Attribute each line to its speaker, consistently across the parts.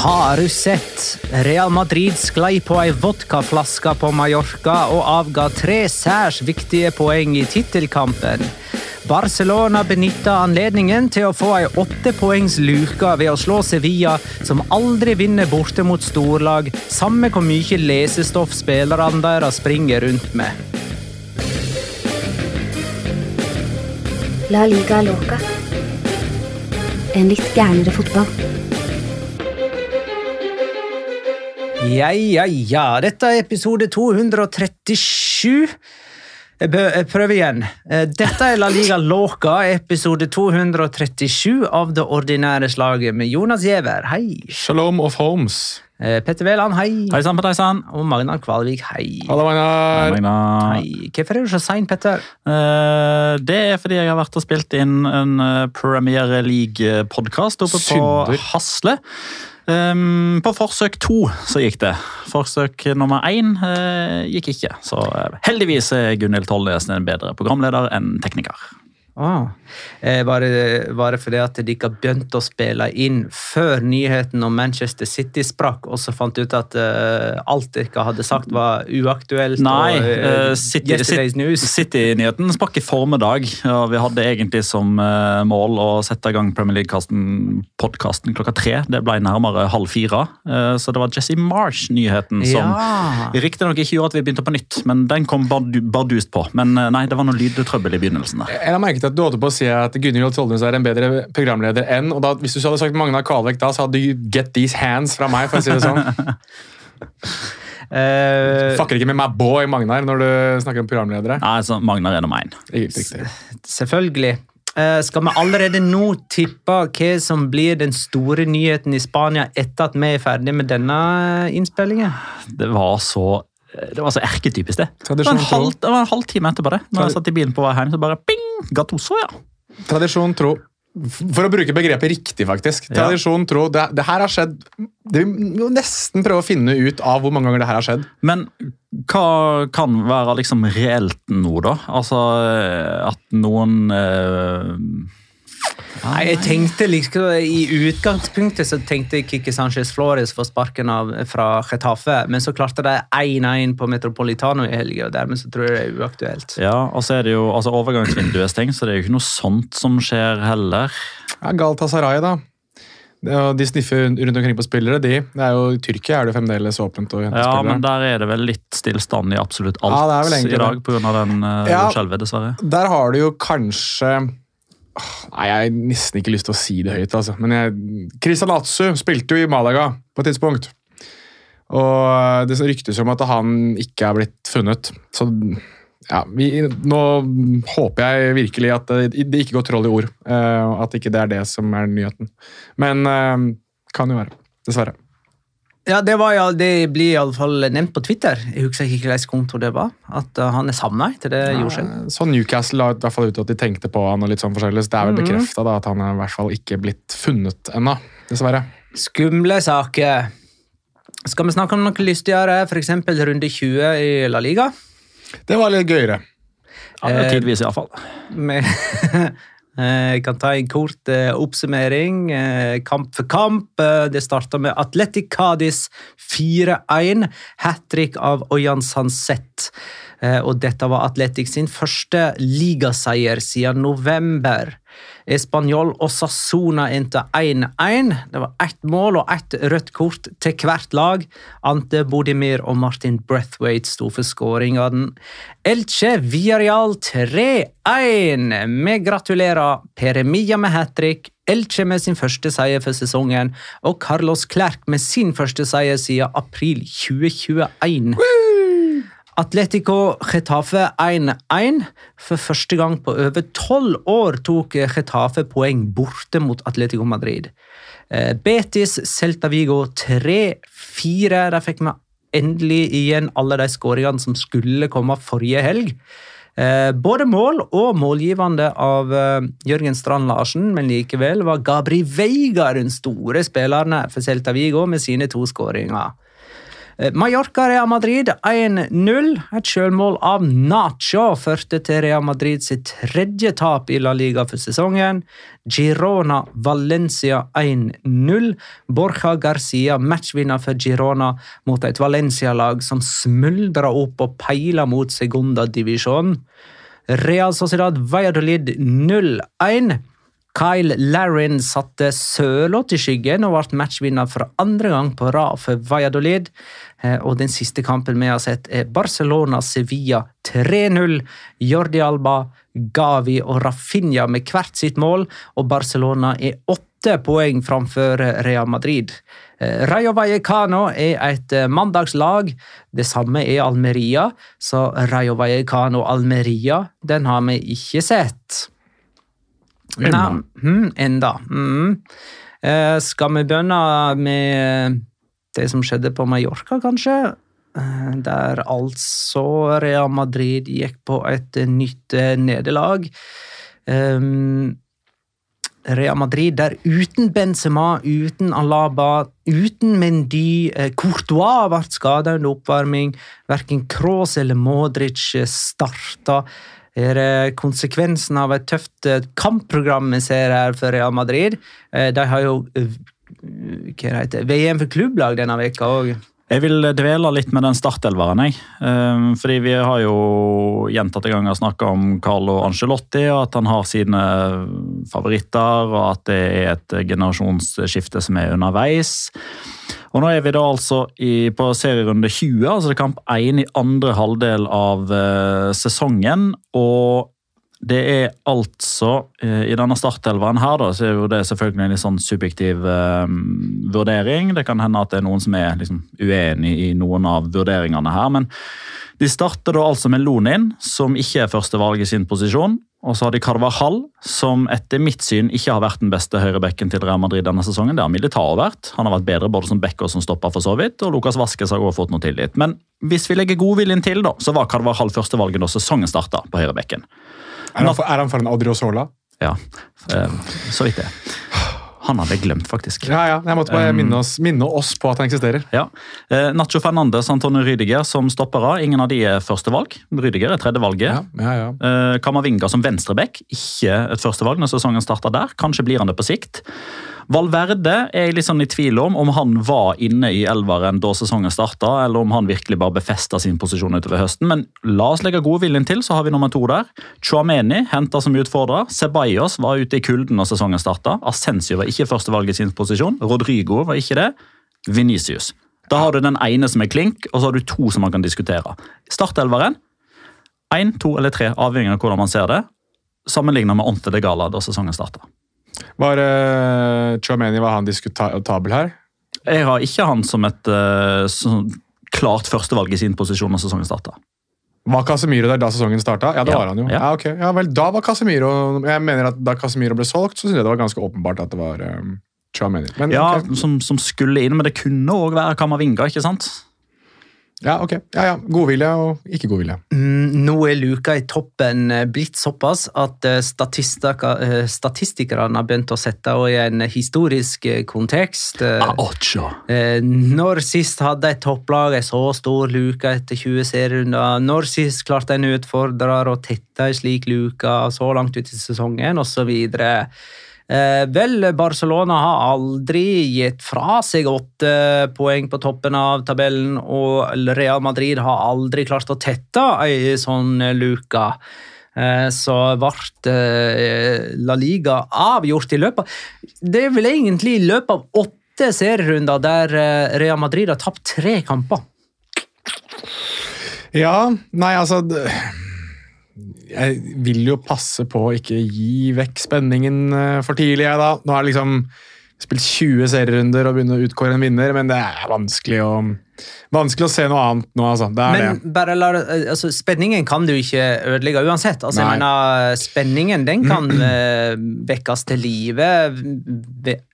Speaker 1: Har du sett? Real Madrid sklei på ei vodkaflaske på Mallorca og avga tre særs viktige poeng i tittelkampen. Barcelona benytta anledningen til å få ei åttepoengs luke ved å slå Sevilla, som aldri vinner borte mot storlag, samme hvor mye lesestoff spillerne deres springer rundt med.
Speaker 2: La liga loca. En litt gærnere fotball.
Speaker 1: Ja, ja, ja. Dette er episode 237. Jeg jeg prøver igjen. Eh, Dette er La Liga Låka, episode 237 av Det ordinære slaget med Jonas Giæver, hei.
Speaker 3: Shalom of Homes.
Speaker 1: Eh, Petter Wæland, hei.
Speaker 4: Hei sann Petter. deg.
Speaker 1: Og Magnar Kvalvik, hei.
Speaker 3: Hallo, Magnar.
Speaker 4: Magna.
Speaker 1: Hei. Hvorfor er du så sein, Petter?
Speaker 4: Uh, Det er fordi jeg har vært og spilt inn en Premier League-podkast oppe på
Speaker 3: Synder.
Speaker 4: Hasle. Um, på forsøk to så gikk det. Forsøk nummer én uh, gikk ikke. Så uh, heldigvis er Gunhild Tollesen en bedre programleder enn tekniker.
Speaker 1: Ah. Eh, var, det, var det fordi at de ikke begynte å spille inn før nyheten om Manchester City sprakk, og så fant ut at uh, alt dere hadde sagt var uaktuelt?
Speaker 4: Nei,
Speaker 1: og, eh,
Speaker 4: eh, City-? City-nyheten sprakk i formiddag. og Vi hadde egentlig som uh, mål å sette i gang Premier League-podkasten klokka tre. Det ble nærmere halv fire. Eh, Så det var Jesse Marsh-nyheten som
Speaker 1: Ja.
Speaker 4: riktignok ikke gjorde at vi begynte på nytt, men den kom bardu- bardust på. Men eh, nei, det var noe lydtrøbbel i begynnelsen. der.
Speaker 3: Jeg har merket til at Du holdt på å si at Gunhild Tollnes er en bedre programleder enn og da, Hvis du hadde sagt Magna Kvalvik da, så hadde du get these hands fra meg. for å si det sånn.
Speaker 1: Uh,
Speaker 3: Fucker ikke med meg boy Magnar når du snakker om programledere.
Speaker 4: Nei, så Magnar er nummer én.
Speaker 1: Selvfølgelig. Uh, skal vi allerede nå tippe hva som blir den store nyheten i Spania etter at vi er ferdig med denne innspillingen?
Speaker 4: Det var så det var så erketypisk, det. Det var, en halv, det var en halv etterpå det. Når jeg satt i bilen på vei hjem, så bare ping! Gattoso, ja.
Speaker 3: Tradisjon tro. For å bruke begrepet riktig, faktisk. Tradisjon tro. Det, det her har skjedd det, Vi må nesten prøve å finne ut av hvor mange ganger det her har skjedd.
Speaker 4: Men hva kan være liksom reelt nå, da? Altså eh, at noen eh,
Speaker 1: Nei, jeg tenkte liksom, I utgangspunktet så tenkte jeg Kikki Sanchez Flores få sparken av fra Getafe, men så klarte de 1-1 på Metropolitano i helga, og dermed så tror jeg det er uaktuelt.
Speaker 4: Ja, og så er det jo, altså Overgangsvinduet er stengt, så det er jo ikke noe sånt som skjer heller.
Speaker 3: Ja, Galtasaray, da. De sniffer rundt omkring på spillere. de. Det er jo, I Tyrkia er det fremdeles åpent å hente
Speaker 4: Ja,
Speaker 3: spillere.
Speaker 4: men der er det vel litt stillstand i absolutt alt
Speaker 3: Ja, vel egentlig
Speaker 4: i dag pga. den uh,
Speaker 3: Ja.
Speaker 4: skjelvet, dessverre.
Speaker 3: Der har du jo kanskje Nei, Jeg har nesten ikke lyst til å si det høyt, altså. Men jeg, Christian Atsu spilte jo i Malaga på et tidspunkt. Og det ryktes om at han ikke er blitt funnet. Så ja, vi, nå håper jeg virkelig at det, det ikke går troll i ord. eh, at ikke det er det som er nyheten. Men eh, kan jo være. Dessverre.
Speaker 1: Ja, det, var, ja, det blir iallfall nevnt på Twitter. Jeg husker ikke hvilken konto det var. At uh, han er savna etter det jordskjelvet.
Speaker 3: Så Newcastle la i hvert fall ut at de tenkte på han, og litt sånn forskjellig, så det er vel
Speaker 1: Mhm.
Speaker 3: bekrefta at han er i hvert fall ikke blitt funnet ennå. Dessverre.
Speaker 1: Skumle saker. Skal vi snakke om noe lystigere, f.eks. runde 20 i La Liga?
Speaker 3: Det var litt gøyere.
Speaker 4: Ja,
Speaker 1: Eh,
Speaker 4: Tidvis, iallfall.
Speaker 1: Eh, Jeg kan ta en kort eh, oppsummering. Eh, kamp for kamp. Det starta med Atletic Cádiz 4-1. Hat trick av Ojan Sanset. Og dette var Atletic sin første ligaseier siden november. Espanol og Sassona endte 1-1. Det var ett mål og ett rødt kort til hvert lag. Ante Bodimir og Martin Brethwaite sto for skåringene. Elche Villarreal 3-1. Vi gratulerer Peremia med hat trick, Elche med sin første seier for sesongen og Carlos Clerc med sin første seier siden april 2021. Atletico Getafe 1-1. For første gang på over tolv år tok Getafe poeng borte mot Atletico Madrid. Eh, Betis Celta Vigo 3-4. Der fikk vi endelig igjen alle de skåringene som skulle komme forrige helg. Eh, Både mål og målgivende av eh, Jørgen Strand Larsen, men likevel var Gabri Veiga den store spilleren for Celta Vigo med sine to skåringer. Eh, Mallorca Real Madrid 1-0. Et selvmål av Nacho førte til Real Madrid sitt tredje tap i La Liga for sesongen. Girona Valencia 1-0. Borja Garcia matchvinner for Girona mot et Valencia-lag som smuldrer opp og peiler mot segundadivisjonen. Real Sociedad Valladolid 0-1. Kyle Larrin satte Sørloth i skyggen og ble matchvinner for andre gang på rad for Valladolid. Eh, Og den siste kampen vi har sett, er Barcelona-Sevilla 3-0. Jordi Alba, Gavi og Rafinha med hvert sitt mål, og Barcelona er åtte poeng framfor Real Madrid. Eh, Rayo Vallecano er et eh, mandagslag. Det samme er Almeria, så Rayo Vallecano-Almeria den har vi ikke sett.
Speaker 3: Enda.
Speaker 1: Nei, hm, enda. Mm. Eh, skal vi begynne med det som skjedde på Mallorca, kanskje? Eh, der altså Real Madrid gikk på et eh, nytt eh, nederlag. Um, Real Madrid der uten Benzema, uten Alaba, uten Mendy. Eh, Courtois ble skada under oppvarming. Verken Kroos eller Modric eh, starta. Er det konsekvensen av et tøft eh, kampprogram vi ser her for Real Madrid? Eh, De har jo eh, det, VM for klubblag denne veka òg.
Speaker 4: Jeg vil dvele litt med den startelveren. jeg. Fordi vi har jo gjentatte ganger snakka om Carlo Angelotti, og at han har sine favoritter, og at det er et generasjonsskifte som er underveis. Og nå er vi da altså i, på serierunde 20, altså det er kamp 1 i andre halvdel av eh, sesongen. Og det er altså eh, I denne startelveren her da, så er jo det selvfølgelig en litt sånn subjektiv eh, vurdering. Det kan hende at det er noen som er liksom, uenig i noen av vurderingene her. Men de starter da altså med Lonin, som ikke er førstevalg i sin posisjon. Og så har de Carvajal, som etter mitt syn ikke har vært den beste høyrebekken til Real Madrid denne sesongen. Det har Militao vært. Han har vært bedre både som back og som stopper for så vidt. Og Lucas Vasques har også fått noe tillit. Men hvis vi legger godviljen til, da, så var Carvajal førstevalget da sesongen starta på høyrebekken.
Speaker 3: Er han, for, er han for en Adriosola?
Speaker 4: Ja, eh, så vidt det. Han hadde jeg glemt, faktisk.
Speaker 3: Ja, ja. Jeg måtte bare
Speaker 4: Um,
Speaker 3: minne oss, minne oss på at han eksisterer.
Speaker 4: Ja. Eh, Nacho Fernandes Antonio Rydiger som stoppere. Ingen av de er førstevalg. Rydiger er tredjevalget.
Speaker 3: Ja, ja, ja.
Speaker 4: Eh, Kamavinga som venstreback, ikke et førstevalg når sesongen starter der. Kanskje blir han det på sikt. Valverde er jeg litt sånn i tvil om om han var inne i elveren da sesongen starta, eller om han virkelig bare befesta sin posisjon utover høsten. Men la oss legge godviljen til, så har vi nummer to der. Chouameni henta som utfordrer. Ceballos var ute i kulden da sesongen starta. Ascensio var ikke førstevalget i sin posisjon. Rodrigo var ikke det. Venicius. Da har du den ene som er klink, og så har du to som man kan diskutere. Startelveren én, to eller tre, avhengig av hvordan man ser det. Sammenlignet med Onte de Gala da sesongen starta.
Speaker 3: Var uh, var han diskutabel her?
Speaker 4: Jeg har ikke han som et uh, som klart førstevalg i sin posisjon når sesongen starta.
Speaker 3: Var Casemiro der da sesongen starta? Ja, det
Speaker 4: Ja,
Speaker 3: var han jo.
Speaker 4: ja.
Speaker 3: Ja. okay. ja, vel, da var Casemiro Jeg mener at Da Casemiro ble solgt, så synes jeg det var ganske åpenbart at det var um, Chouameni. Men,
Speaker 4: Ja,
Speaker 3: okay.
Speaker 4: som, som skulle inn, men det kunne òg være Kamavinga. ikke sant?
Speaker 3: Ja, ok. Ja, ja. Godvilje og ikke godvilje.
Speaker 1: Mm, Nå er luka i toppen eh, blitt såpass at eh, eh, statistikerne har begynt å sette henne i en historisk kontekst. Eh, Når sist hadde et topplag en så stor luke etter 20 serierunder? Når sist klarte en utfordrer å tette en slik luke så langt ut i sesongen, osv.? Eh, vel, Barcelona har aldri gitt fra seg åtte poeng på toppen av tabellen, og Real Madrid har aldri klart å tette ei sånn luke. Eh, Så ble eh, La Liga avgjort i løpet av Det er vel egentlig i løpet av åtte serierunder der eh, Real Madrid har tapt tre kamper.
Speaker 3: Ja, nei, altså Jeg vil jo passe på å ikke gi vekk spenningen eh, for tidlig, jeg, da. Nå har jeg liksom spilt 20 serierunder og begynner å utkåre en vinner, men det er vanskelig å, vanskelig å se noe annet nå, altså. Det er
Speaker 1: Men
Speaker 3: det.
Speaker 1: bare la, altså, spenningen kan du ikke ødelegge uansett. Altså, jeg mener, spenningen den kan eh, vekkes til live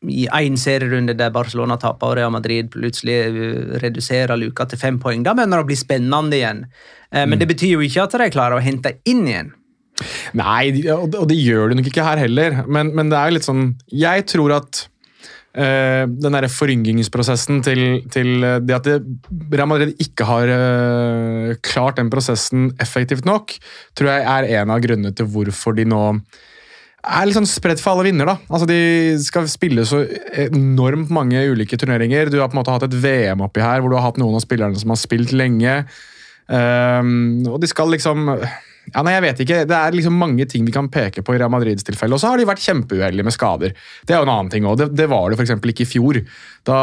Speaker 1: i én serierunde der Barcelona taper og Real Madrid plutselig eh, reduserer luka til fem poeng. Da begynner det å bli spennende igjen. Eh,
Speaker 3: Mm.
Speaker 1: Men det betyr jo ikke at de klarer å hente inn igjen.
Speaker 3: Nei, og det- gjør de nok ikke her heller, men, men det er jo litt sånn Jeg tror at eh, den derre foryngingsprosessen til, til eh, det at det, Real Madrid ikke har eh, klart den prosessen effektivt nok, tror jeg er en av grunnene til hvorfor de nå er litt sånn spredt for alle vinner. da. Altså De skal spille så enormt mange ulike turneringer. Du har på en måte hatt et VM oppi her, hvor du har hatt noen av spillerne som har spilt lenge. Ehm, og de skal liksom ja, nei, jeg vet ikke. Det er liksom mange ting vi kan peke på i Real Madrids tilfelle. Og så har de vært kjempeuheldige med skader. Det er jo en annen ting også. Det, det var det f.eks. ikke i fjor. Da,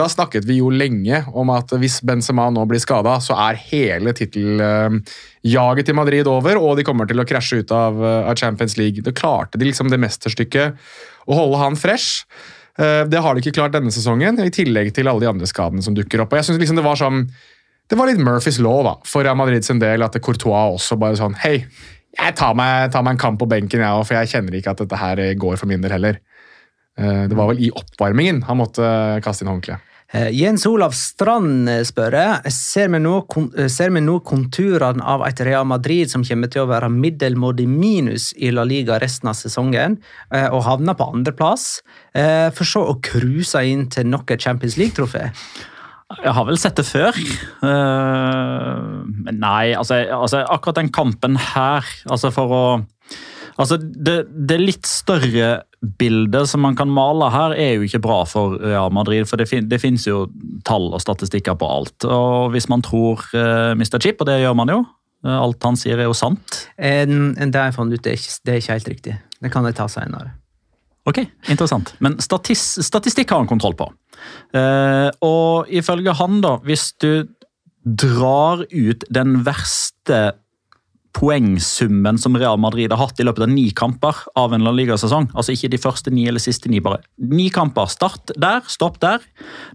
Speaker 3: da snakket vi jo lenge om at hvis Benzema nå blir skada, så er hele titteljaget til Madrid over, og de kommer til å krasje ut av, av Champions League. Da klarte de liksom det mesterstykket å holde han fresh. Eh, Det har de ikke klart denne sesongen, i tillegg til alle de andre skadene som dukker opp. Og jeg synes liksom Det var sånn det var litt Murphys law da, for Real Madrid sin del, at Courtois også bare sånn Hei, jeg tar meg, tar meg en kamp på benken, jeg òg, for jeg kjenner ikke at dette her går for min del heller. Eh, Det var vel i oppvarmingen han måtte kaste inn håndkleet.
Speaker 1: Eh, Jens Olav Strand eh, spør eh, ser vi nå konturene av et Real Madrid som kommer til å være middelmådig minus i La Liga resten av sesongen, eh, og havner på andreplass, eh, for så å cruise inn til nok et Champions League-trofé.
Speaker 4: Jeg har vel sett det før. Eh, Men nei, altså, altså akkurat den kampen her altså For å Altså, det, det litt større bildet som man kan male her, er jo ikke bra for Real Madrid. For det, fin det finnes jo tall og statistikker på alt. Og hvis man tror uh, Mr. Chip, og det gjør man jo eh, Alt han sier, er jo sant.
Speaker 1: En, en det fant ut, det er, ikke, det er ikke helt riktig. Det kan jeg ta senere.
Speaker 4: Ok, interessant. Men statis statistikk har han kontroll på. Uh, og ifølge han, da, hvis du drar ut den verste poengsummen som Real Madrid har hatt i løpet av ni kamper av en La Liga-sesong, altså ikke de første ni eller siste ni, bare ni kamper. Start der, stopp der.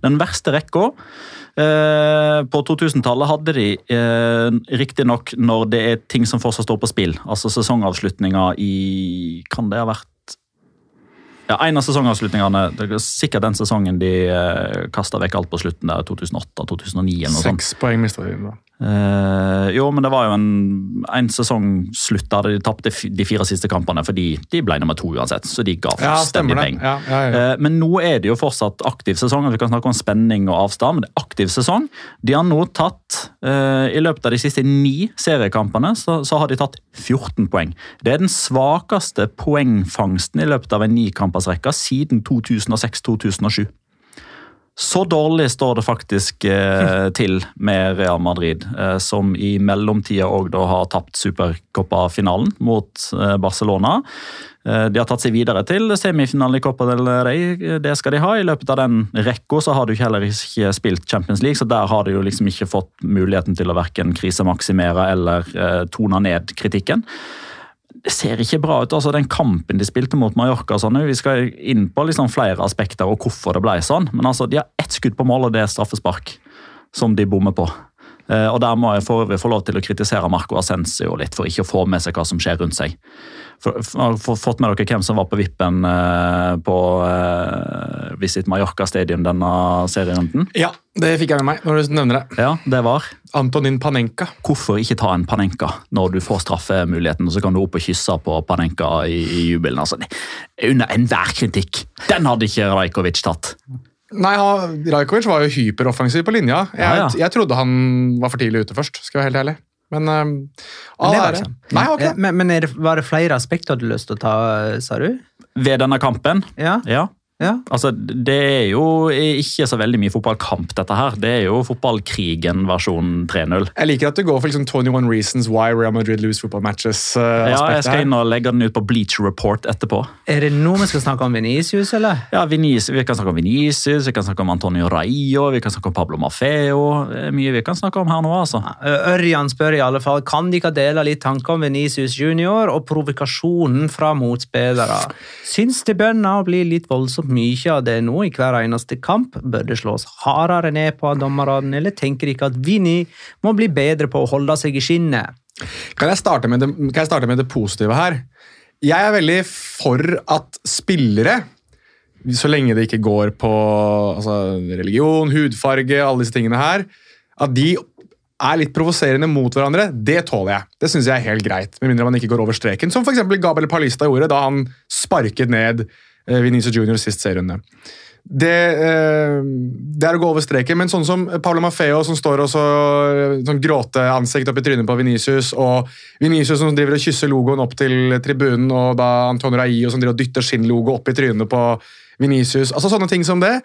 Speaker 4: Den verste rekka. Eh, på 2000-tallet hadde de eh, riktignok når det er ting som fortsatt står på spill, altså sesongavslutninga i Kan det ha vært ja, En av sesongavslutningene, det er sikkert den sesongen de eh, kasta vekk alt på slutten der, 2008-2009 eller noe sånt.
Speaker 3: Seks poeng mista de da.
Speaker 4: Uh, jo, men det var jo en, en sesong slutt der de tapte de fire siste kampene fordi de ble nummer to uansett. Så de ga fullstendig beng.
Speaker 3: Ja, ja, ja.
Speaker 4: Uh, Men nå er det jo fortsatt aktiv sesong. og Vi kan snakke om spenning og avstand, men det er aktiv sesong. De har nå tatt, eh, I løpet av de siste ni seriekampene så, så har de tatt 14 poeng. Det er den svakeste poengfangsten i løpet av en nikampersrekke siden 2006-2007. Så dårlig står det faktisk eh, til med Real Madrid, eh, som i mellomtida òg har tapt supercuppa-finalen mot eh, Barcelona. Eh, de har tatt seg videre til semifinalen i Copa del Rey. Eh, Det skal de ha. I løpet av den rekka så har du heller ikke spilt Champions League, så der har de jo liksom ikke fått muligheten til å verken krisemaksimere eller eh, tone ned kritikken det ser ikke bra ut. altså Den kampen de spilte mot Mallorca sånn, Vi skal inn på liksom flere aspekter og hvorfor det ble sånn. Men altså, de har ett skudd på mål, og det er straffespark som de bommer på. Eh, og Der må jeg for øvrig få lov til å kritisere Marco Ascencio litt for ikke å få med seg hva som skjer rundt seg. For, for, har dere fått med dere hvem som var på vippen eh, på eh, Visit Mallorca Stadium denne serierunden?
Speaker 3: ja, det fikk jeg med meg når du nevner det.
Speaker 4: Ja, det var
Speaker 3: Antonin Panenka.
Speaker 4: Hvorfor ikke ta en Panenka når du får straffemuligheten, og så kan du opp og kysse på Panenka i, i jubelen? Altså, er under enhver kritikk. Den hadde ikke Rajkovic tatt.
Speaker 3: Nei, Rajkovic var jo hyperoffensiv på linja. Jeg,
Speaker 4: Ja, ja.
Speaker 3: jeg trodde han var for tidlig ute først, skal jeg være helt ærlig. Men, uh,
Speaker 1: Men det var ikke sånn.
Speaker 3: Nei.
Speaker 1: Eh, Men, men er det, var det flere aspekter du hadde lyst til å ta, eh, sa du?
Speaker 4: Ved denne kampen,
Speaker 1: Ja?
Speaker 4: ja.
Speaker 1: Ja.
Speaker 4: Altså, det er jo ikke så veldig mye fotballkamp, dette her. Det er jo fotballkrigen versjon 3-0.
Speaker 3: Jeg liker at du går for liksom 21 reasons why Real Madrid lose football matches. Uh,
Speaker 4: Ja, jeg skal
Speaker 3: her.
Speaker 4: inn og legge den ut på Bleach Report etterpå.
Speaker 1: Er det nå vi skal snakke om Venicius, eller?
Speaker 4: Ja, Vinicius, Vi kan snakke om Vinicius, vi kan snakke om Antonio Raio, vi kan snakke om Pablo Maffeo. Det er mye vi kan snakke om her nå, altså.
Speaker 1: Ørjan spør i alle fall kan de ikke dele litt tanker om Venicius junior og provokasjonen fra motspillere. Syns det bønner å bli litt voldsomt mye av det nå i hver eneste kamp? Bør det slås hardere ned på dommerne, eller tenker de ikke at Vinni må bli bedre på å holde seg i skinnet?
Speaker 3: Kan jeg, starte med det, starte med det positive her? Jeg er veldig for at spillere, så lenge det ikke går på altså, religion, hudfarge, alle disse tingene her, at de er litt provoserende mot hverandre, det tåler jeg. Det synes jeg er helt greit, med mindre man ikke går over streken, som eksempel Gabriel Palista gjorde da han sparket ned eh, Vinicius Junior sist serierunde. Det, eh, det er å gå over streken, men sånn som Paolo Maffeo som står og så, sånn gråteansikt opp i trynet på Vinicius, og Vinicius som driver og kysser logoen opp til tribunen, og da Antonio Raio som driver og dytter sin logo opp i trynet på Vinicius, altså sånne ting som det,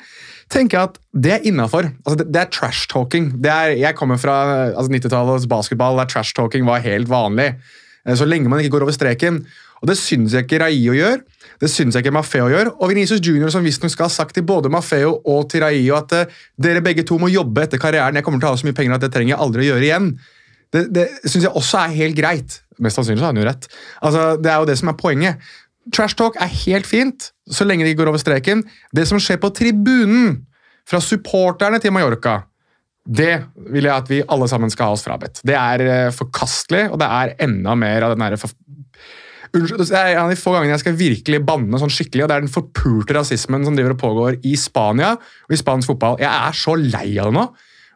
Speaker 3: tenker jeg at det er innafor. Altså, det, det er trash-talking. Jeg kommer fra altså 90-tallets basketball, der trash-talking var helt vanlig. Eh, Så lenge man ikke går over streken. Og Det syns jeg ikke Raio gjør. Det syns jeg ikke Maffeo gjør. Og Vinicius Junior som visstnok skal ha sagt til både Maffeo og til Raio at eh, dere begge to må jobbe etter karrieren. Jeg kommer til å ha så mye penger at det trenger jeg aldri å gjøre igjen. Det, det syns jeg også er helt greit. Mest sannsynlig så har han jo rett. Altså, Det er jo det som er poenget. Trash talk er helt fint, så lenge de går over streken. Det som skjer på tribunen, fra supporterne til Mallorca, det vil jeg at vi alle sammen skal ha oss frabedt. Det er eh, forkastelig, og det er enda mer av den. Unnskyld, Det er en av de få gangene jeg skal virkelig banne sånn skikkelig, og det er den forpulte rasismen som driver og pågår i Spania og i spansk fotball. Jeg er så lei av det nå.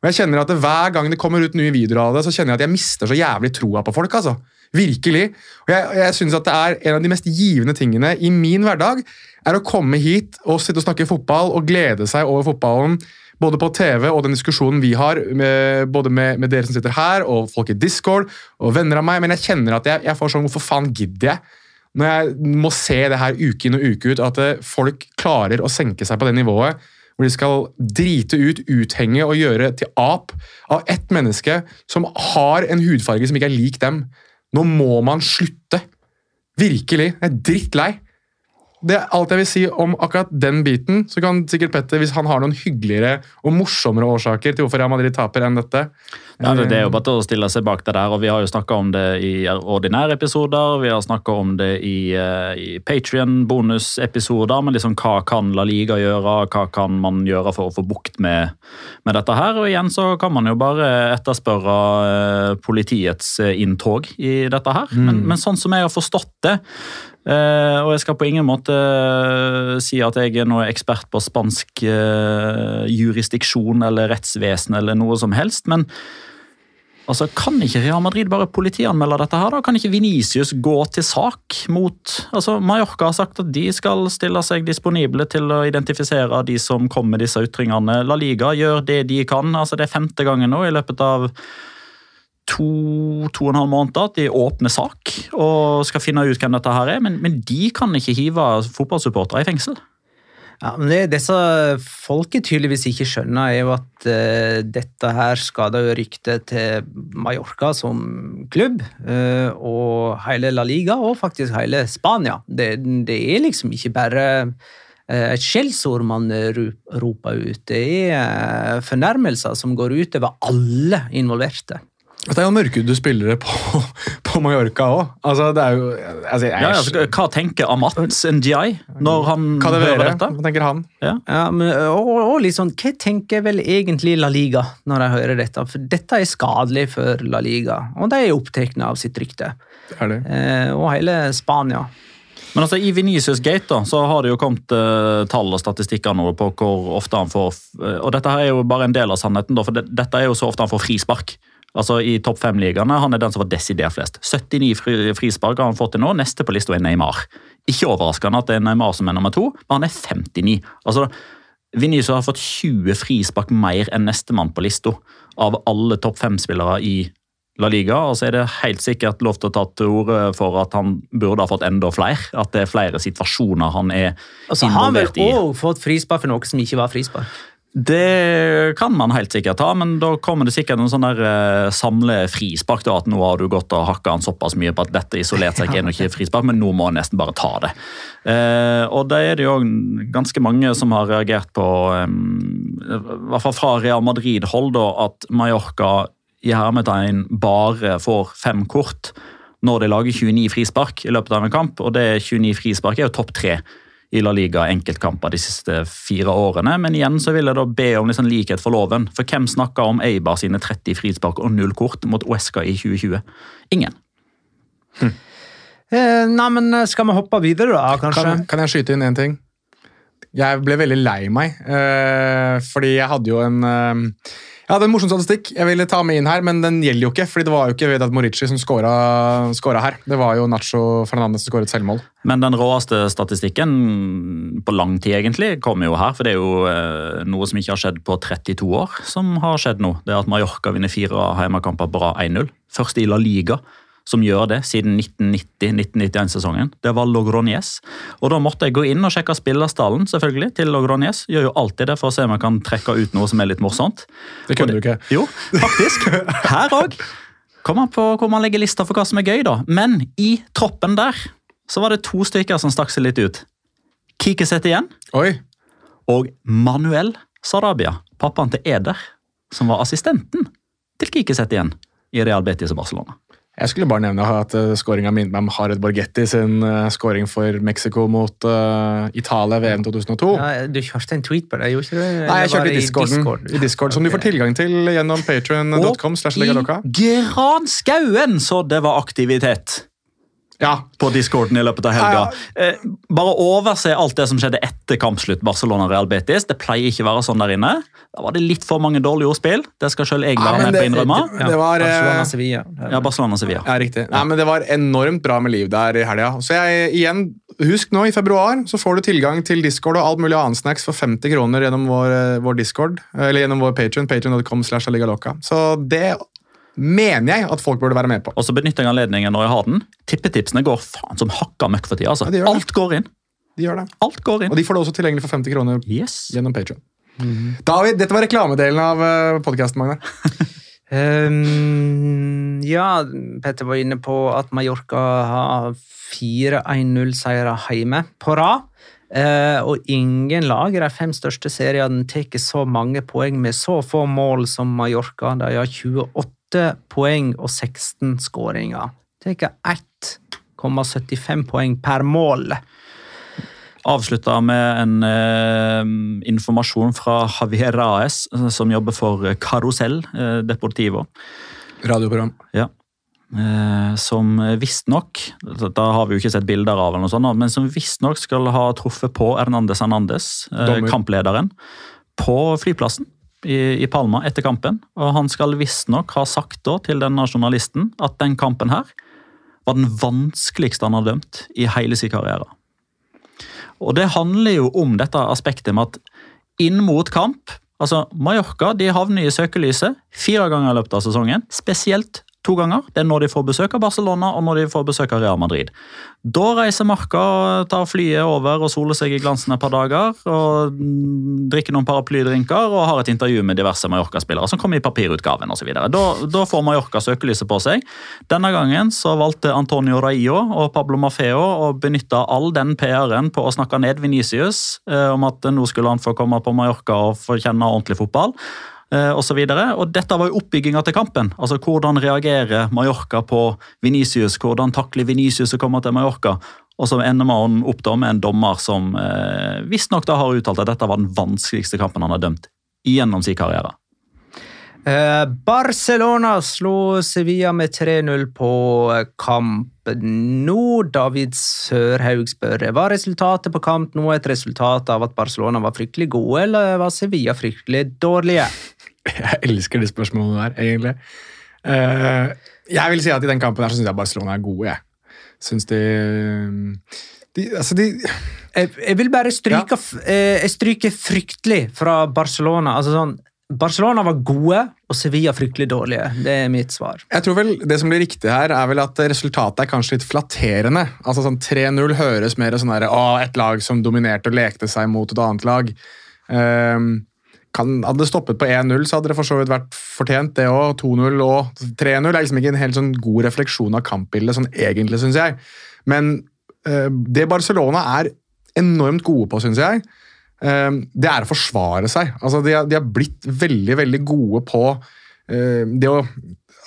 Speaker 3: Og jeg kjenner at det, Hver gang det kommer ut nye videoer av det, så kjenner jeg at jeg mister så jævlig troa på folk. altså. Virkelig. Og jeg, jeg synes at det er En av de mest givende tingene i min hverdag er å komme hit og sitte og snakke fotball og glede seg over fotballen. Både på TV og den diskusjonen vi har, med, både med, med dere som sitter her, og folk i Discord og venner av meg. Men jeg kjenner at jeg, jeg får sånn Hvorfor faen gidder jeg? Når jeg må se det her uke inn og uke ut, at eh, folk klarer å senke seg på det nivået hvor de skal drite ut, uthenge og gjøre til ap av ett menneske som har en hudfarge som ikke er lik dem. Nå må man slutte. Virkelig. Jeg er drittlei. Det er alt jeg vil si om akkurat den biten. Så kan sikkert Petter, hvis han har noen hyggeligere og morsommere årsaker til hvorfor Real Madrid taper enn dette
Speaker 4: Ja, det, er jo bare å stille seg bak det der, og Vi har jo snakka om det i ordinære episoder, vi har snakka om det i, eh, i Patrion-bonusepisoder. Men liksom, hva kan La Liga gjøre, hva kan man gjøre for å få bukt med, med dette her? Og igjen så kan man jo bare etterspørre eh, politiets eh, inntog i dette her. Men, men sånn som jeg har forstått det, Eh, og jeg skal på ingen måte eh, si at jeg er noe ekspert på spansk eh, jurisdiksjon eller rettsvesen eller noe som helst, men Altså, Kan ikke Real Madrid bare politianmelde dette? her da? Kan ikke Venicius gå til sak mot altså Mallorca har sagt at de skal stille seg disponible til å identifisere de som kommer med disse ytringene. La Liga gjør det de kan. altså Det er femte gangen nå i løpet av to, to og en halv måned at de åpner sak og skal finne ut hvem dette her er. Men, men de kan ikke hive fotballsupportere i fengsel.
Speaker 1: Ja, men det som folket tydeligvis ikke skjønner, er jo at uh, dette her skader jo ryktet til Mallorca som klubb. Uh, og hele La Liga, og faktisk hele Spania. Det, det er liksom ikke bare uh, et skjellsord man roper ut. Det er fornærmelser som går ut over alle involverte.
Speaker 3: Det er jo mørkhudede spillere på, på Mallorca òg. Altså, det er altså,
Speaker 4: ja, altså, Hva tenker Amat NGI når han hører dette?
Speaker 3: Hva tenker han?
Speaker 1: Ja. ja men, og, og liksom, Hva tenker vel egentlig La Liga når de hører dette? For dette er skadelig for La Liga, og de er opptatt av sitt rykte.
Speaker 3: Er det.
Speaker 1: Eh, og hele Spania.
Speaker 4: Men altså, I Venicius Gate da, så har det jo kommet eh, tall og statistikker nå på hvor ofte han får uh, Og dette her er jo bare en del av sannheten, da, for det, dette er jo så ofte han får frispark. Altså I topp fem-ligaene han er den som var desidert flest. 79 frispark har han fått til nå. Neste på lista er Neymar. Ikke overraskende at det er Neymar som er nummer to, men han er 59. Altså, Vinicius har fått 20 frispark mer enn nestemann på lista av alle topp fem-spillere i La Liga. Og så er det helt sikkert lov til å ta til orde for at han burde ha fått enda flere. At det er flere situasjoner han er
Speaker 1: altså, involvert i. Han har vel òg fått frispark for noe som ikke var frispark?
Speaker 4: Det kan man helt sikkert ha, men da kommer det sikkert en sånn der uh, samle frispark. da, At nå har du gått og hakka han såpass mye på at dette isolert seg er ikke frispark, men nå må han nesten bare ta det. Uh, og da er det jo ganske mange som har reagert på, um, i hvert fall fra Real Madrid-hold, at Mallorca i hermetegn bare får fem kort når de lager 29 frispark i løpet av en kamp. Og det 29 frispark er jo topp tre i La Liga enkeltkamper de siste fire årene. Men igjen så vil jeg da be om liksom likhet for loven. For hvem snakker om Eibar sine 30 frispark og null kort mot Uesca i 2020? Ingen.
Speaker 1: Hm. Eh, nei, men eh, skal vi hoppe videre, da, kanskje?
Speaker 3: Kan, kan jeg skyte inn én ting? Jeg ble veldig lei meg, eh, fordi jeg hadde jo en eh, jeg er en morsom statistikk jeg ville ta med inn her, men den gjelder jo ikke. fordi det var jo ikke Vedat Morici som skåra her. Det var jo Nacho Fernandez som skåret selvmål.
Speaker 4: Men den råeste statistikken på lang tid egentlig kommer jo her. For det er jo eh, noe som ikke har skjedd på 32 år, som har skjedd nå. Det er at Mallorca vinner fire hjemmekamper bra 1-0. Først i La Liga som gjør det siden 1990-1991-sesongen. Det var Logroñez. Og da måtte jeg gå inn og sjekke spillerstallen selvfølgelig, til Logroñez. Gjør jo alltid det for å se om jeg kan trekke ut noe som er litt morsomt.
Speaker 3: Det kunne du ikke.
Speaker 4: Jo, faktisk. Her òg. Kommer an på hvor man legger lista for hva som er gøy, da. Men i troppen der så var det to stykker som stakk seg litt ut. Kikiset igjen.
Speaker 3: Oi.
Speaker 4: Og Manuel Sarabia, pappaen til Eder, som var assistenten til Kikiset igjen i Real Betis og Barcelona.
Speaker 3: Jeg skulle bare nevne at uh, skåringa minner meg om Hared Borgetti sin skåring scoring for Mexico mot uh, Italia VM 2002.
Speaker 1: Ja, du kjørte en tweet på det, gjorde ikke du?
Speaker 3: Nei, jeg kjørte i Discorden, Discord. i Discord, som du får tilgang til gjennom patrion.com.
Speaker 4: Og i granskauen så det var aktivitet!
Speaker 3: Ja.
Speaker 4: på discorden i løpet av helga. Ja, ja. Bare overse alt det som skjedde etter kampslutt Barcelona-Real Betis. Det pleier ikke å være sånn der inne. Da var det litt for mange dårlige ordspill. Det skal selv jeg være med på å innrømme.
Speaker 3: Det, det var,
Speaker 1: eh, Barcelona-Sevilla.
Speaker 4: Ja, Barcelona-Sevilla.
Speaker 3: Ja, riktig. Nei, men det var enormt bra med liv der i helga. Så jeg, igjen, husk nå, i februar så får du tilgang til Discord og alt mulig annen snacks for 50 kroner gjennom vår, eh, vår Discord, eller gjennom vår Patron, patron.com slash Så det mener jeg at folk burde være med på.
Speaker 4: Og så benytter jeg anledningen når jeg har den. Tippetipsene går faen som hakka møkk for tida. Altså. Ja, Alt går inn.
Speaker 3: De gjør det.
Speaker 4: Alt går inn.
Speaker 3: Og de får det også tilgjengelig for 50 kroner
Speaker 4: yes.
Speaker 3: gjennom Patrion. Mm. David, dette var reklamedelen av eh, podkasten, Magnar.
Speaker 1: um, ja, Petter var inne på at Mallorca har fire 1-0-seire hjemme på rad. Uh, og ingen lag i de fem største seriene tar så mange poeng med så få mål som Mallorca. De har 28 8 poeng og 16 skåringer. Er 1,75 poeng per mål.
Speaker 4: Avslutta med en eh, informasjon fra Javier Raes, som jobber for Carusel eh, Deportivo.
Speaker 3: Radioprogram.
Speaker 4: Ja. Eh, som visstnok Da har vi jo ikke sett bilder av, eller noe sånt, men som visstnok skal ha truffet på Hernandez Hernandez, eh, kamplederen, på flyplassen i, i Palma etter kampen. og Han skal visstnok ha sagt da til denne journalisten at den kampen her var den vanskeligste han har dømt i hele sin karriere. Og Det handler jo om dette aspektet med at inn mot kamp altså Mallorca de havner i søkelyset fire ganger i løpet av sesongen. Spesielt to ganger. Det er når de får besøk av Barcelona og når de får besøk av Real Madrid. Da reiser Marca, tar flyet over og soler seg i glansen et par dager. og Drikker noen paraplydrinker og har et intervju med diverse Mallorca-spillere som kommer i papirutgaven og så Da, da får Mallorca søkelyset på seg. Denne gangen så valgte Antonio Raio og Pablo Mafeo å benytte all den PR-en på å snakke ned Venicius eh, om at nå skulle han få komme på Mallorca og få kjenne ordentlig fotball eh, og, så og Dette var jo oppbygginga til kampen. altså Hvordan reagerer Mallorca på Venicius? Hvordan takler Venicius å komme til Mallorca? Og så ender man opp da med en dommer som eh, visstnok har uttalt at dette var den vanskeligste kampen han har dømt gjennom sin karriere.
Speaker 1: Eh, Barcelona slo Sevilla med 3-0 på kamp nå. David Sørhaug spør var resultatet på kamp nå et resultat av at Barcelona var fryktelig gode, eller var Sevilla fryktelig dårlige?
Speaker 3: Jeg elsker de spørsmålene der, egentlig. Uh, jeg vil si at i den kampen her så syns jeg Barcelona er gode. jeg. Syns de, de Altså, de
Speaker 1: jeg, jeg, vil bare stryke ja. Eh, jeg stryker fryktelig fra Barcelona. altså sånn Barcelona var gode, og Sevilla fryktelig dårlige. Det er mitt svar.
Speaker 3: Jeg tror vel Det som blir riktig her, er vel at resultatet er kanskje litt flatterende. Altså sånn 3-0 høres mer sånn der, å, et lag som dominerte og lekte seg mot et annet lag. Um, kan, hadde det stoppet på 1-0, så hadde det for så vidt vært fortjent, det òg. 2-0 og 3-0 er liksom ikke en helt sånn god refleksjon av kampbildet, sånn egentlig, syns jeg. Men uh, det Barcelona er enormt gode på, syns jeg, uh, det er å forsvare seg. Altså, de, har, blitt veldig, veldig gode på uh, det å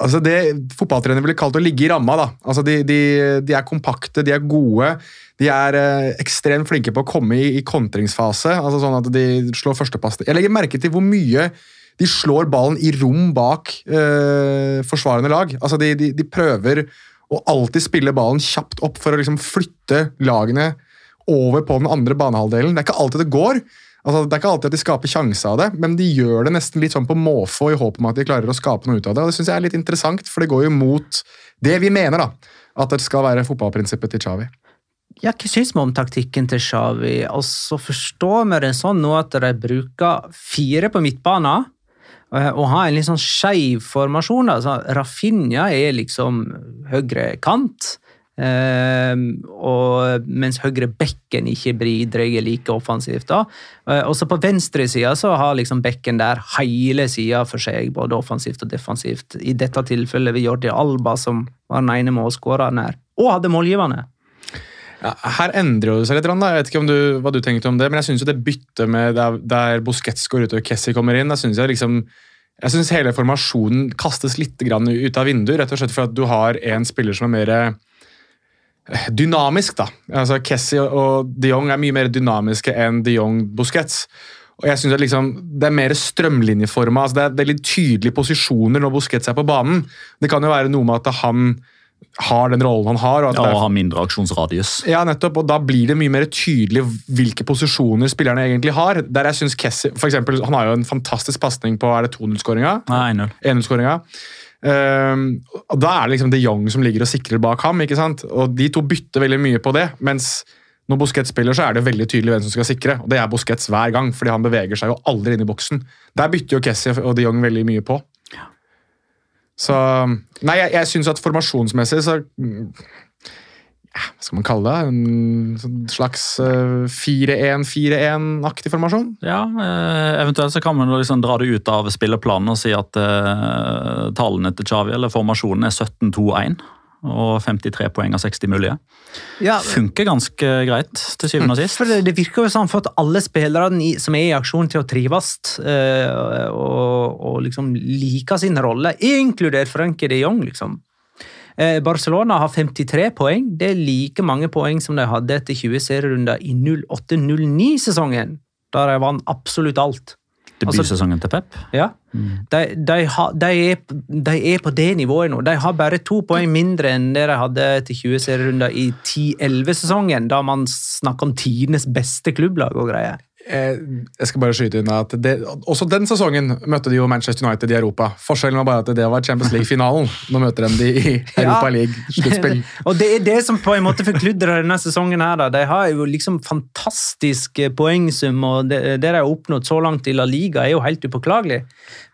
Speaker 3: altså det fotballtrenere ville kalt å ligge i ramma. da. Altså de, de, de, er kompakte, de er gode. De er eh, ekstremt flinke på å komme i, i kontringsfase. altså sånn at de slår førstepass. Jeg legger merke til hvor mye de slår ballen i rom bak eh, forsvarende lag. Altså de, de, prøver å alltid spille ballen kjapt opp for å liksom flytte lagene over på den andre banehalvdelen. Det er ikke alltid det går. Altså, det er ikke alltid at de skaper sjanse av det, men de gjør det nesten litt sånn på måfå i håp om at de klarer å skape noe ut av det. og Det synes jeg er litt interessant, for det går jo mot det vi mener, da. At det skal være fotballprinsippet til Chavi.
Speaker 1: Ja, hva syns vi om taktikken til Xavi? Altså, Forstår vi det sånn nå at de bruker fire på midtbanen? Eh, og har en litt sånn skeiv formasjon. Altså, Rafinha er liksom høyre kant. Uh, og mens høyre bekken ikke bidrar like offensivt. da. Uh, også på venstresida har liksom bekken der hele sida for seg, både offensivt og defensivt. I dette tilfellet ved Jordi Alba, som var den ene målskåreren her, og hadde målgivende.
Speaker 3: Ja, her endrer det seg litt. Da. Jeg vet ikke du, hva du tenkte om det, men jeg syns det byttet med der, der Busquets går ut og Kessie kommer inn, da synes jeg liksom jeg synes hele formasjonen kastes litt ut av vinduet, rett og slett for at du har en spiller som er mer eh, dynamisk. da. Altså Kessie og de Jong er mye mer dynamiske enn de Jong Busquets. Og jeg synes at liksom, Det er mer strømlinjeforma. Altså det er litt tydelige posisjoner når Busquets er på banen. Det kan jo være noe med at han har den rollen han har.
Speaker 4: Og, ja, og har mindre aksjonsradius.
Speaker 3: Ja, nettopp, og Da blir det mye mer tydelig hvilke posisjoner spillerne egentlig har. Der jeg synes Kessie, for eksempel, Han har jo en fantastisk pasning på er det 2-0-skåringa. 1-0-skåringa. Um, og Da er det liksom de Jong som ligger og sikrer bak ham. ikke sant? Og De to bytter veldig mye på det. mens når Busquets spiller, så er det veldig tydelig hvem som skal sikre. og Det er Busquets hver gang, fordi han beveger seg jo aldri inn i boksen. Der bytter jo Kessie og de Jong veldig mye på. Så Nei, jeg, jeg syns at formasjonsmessig så ja, Hva skal man kalle det? En sånn slags 4-1-4-1-aktig formasjon?
Speaker 4: Ja, eh, eventuelt så kan man liksom dra det ut av spilleplanen og si at uh, tallene til Chavi, eller formasjonen, er 17-2-1 og 53 poeng av 60 mulige. Ja, Funker ganske greit til syvende og sist.
Speaker 1: For det, det virker jo sånn for at alle spillerne som er i aksjon til å trives og, og, liksom liker sin rolle, inkludert Frankie de Jong. liksom. Eh, Barcelona har 53 poeng. Det er like mange poeng som de hadde etter 20 serierunder i 08-09-sesongen, da de vant absolutt alt.
Speaker 4: Debutsesongen altså, til Pep?
Speaker 1: Ja. Mm. De, de, ha, de, er, de, er, på det nivået nå. De har bare to poeng mindre enn det de hadde til 20 serierunder i 10-11-sesongen, da man snakker om tidenes beste klubblag og greier.
Speaker 3: Eh, Jeg skal bare skyte inn at det, Også den sesongen møtte de jo Manchester United i Europa. Forskjellen var bare at det var Champions League-finalen. Nå møter de de i Europa League-sluttspill.
Speaker 1: og det er det som på en måte forkludrer denne sesongen. her. Da. De har jo liksom fantastisk poengsum, og det, det de har oppnådd så langt i La Liga, er jo helt upåklagelig.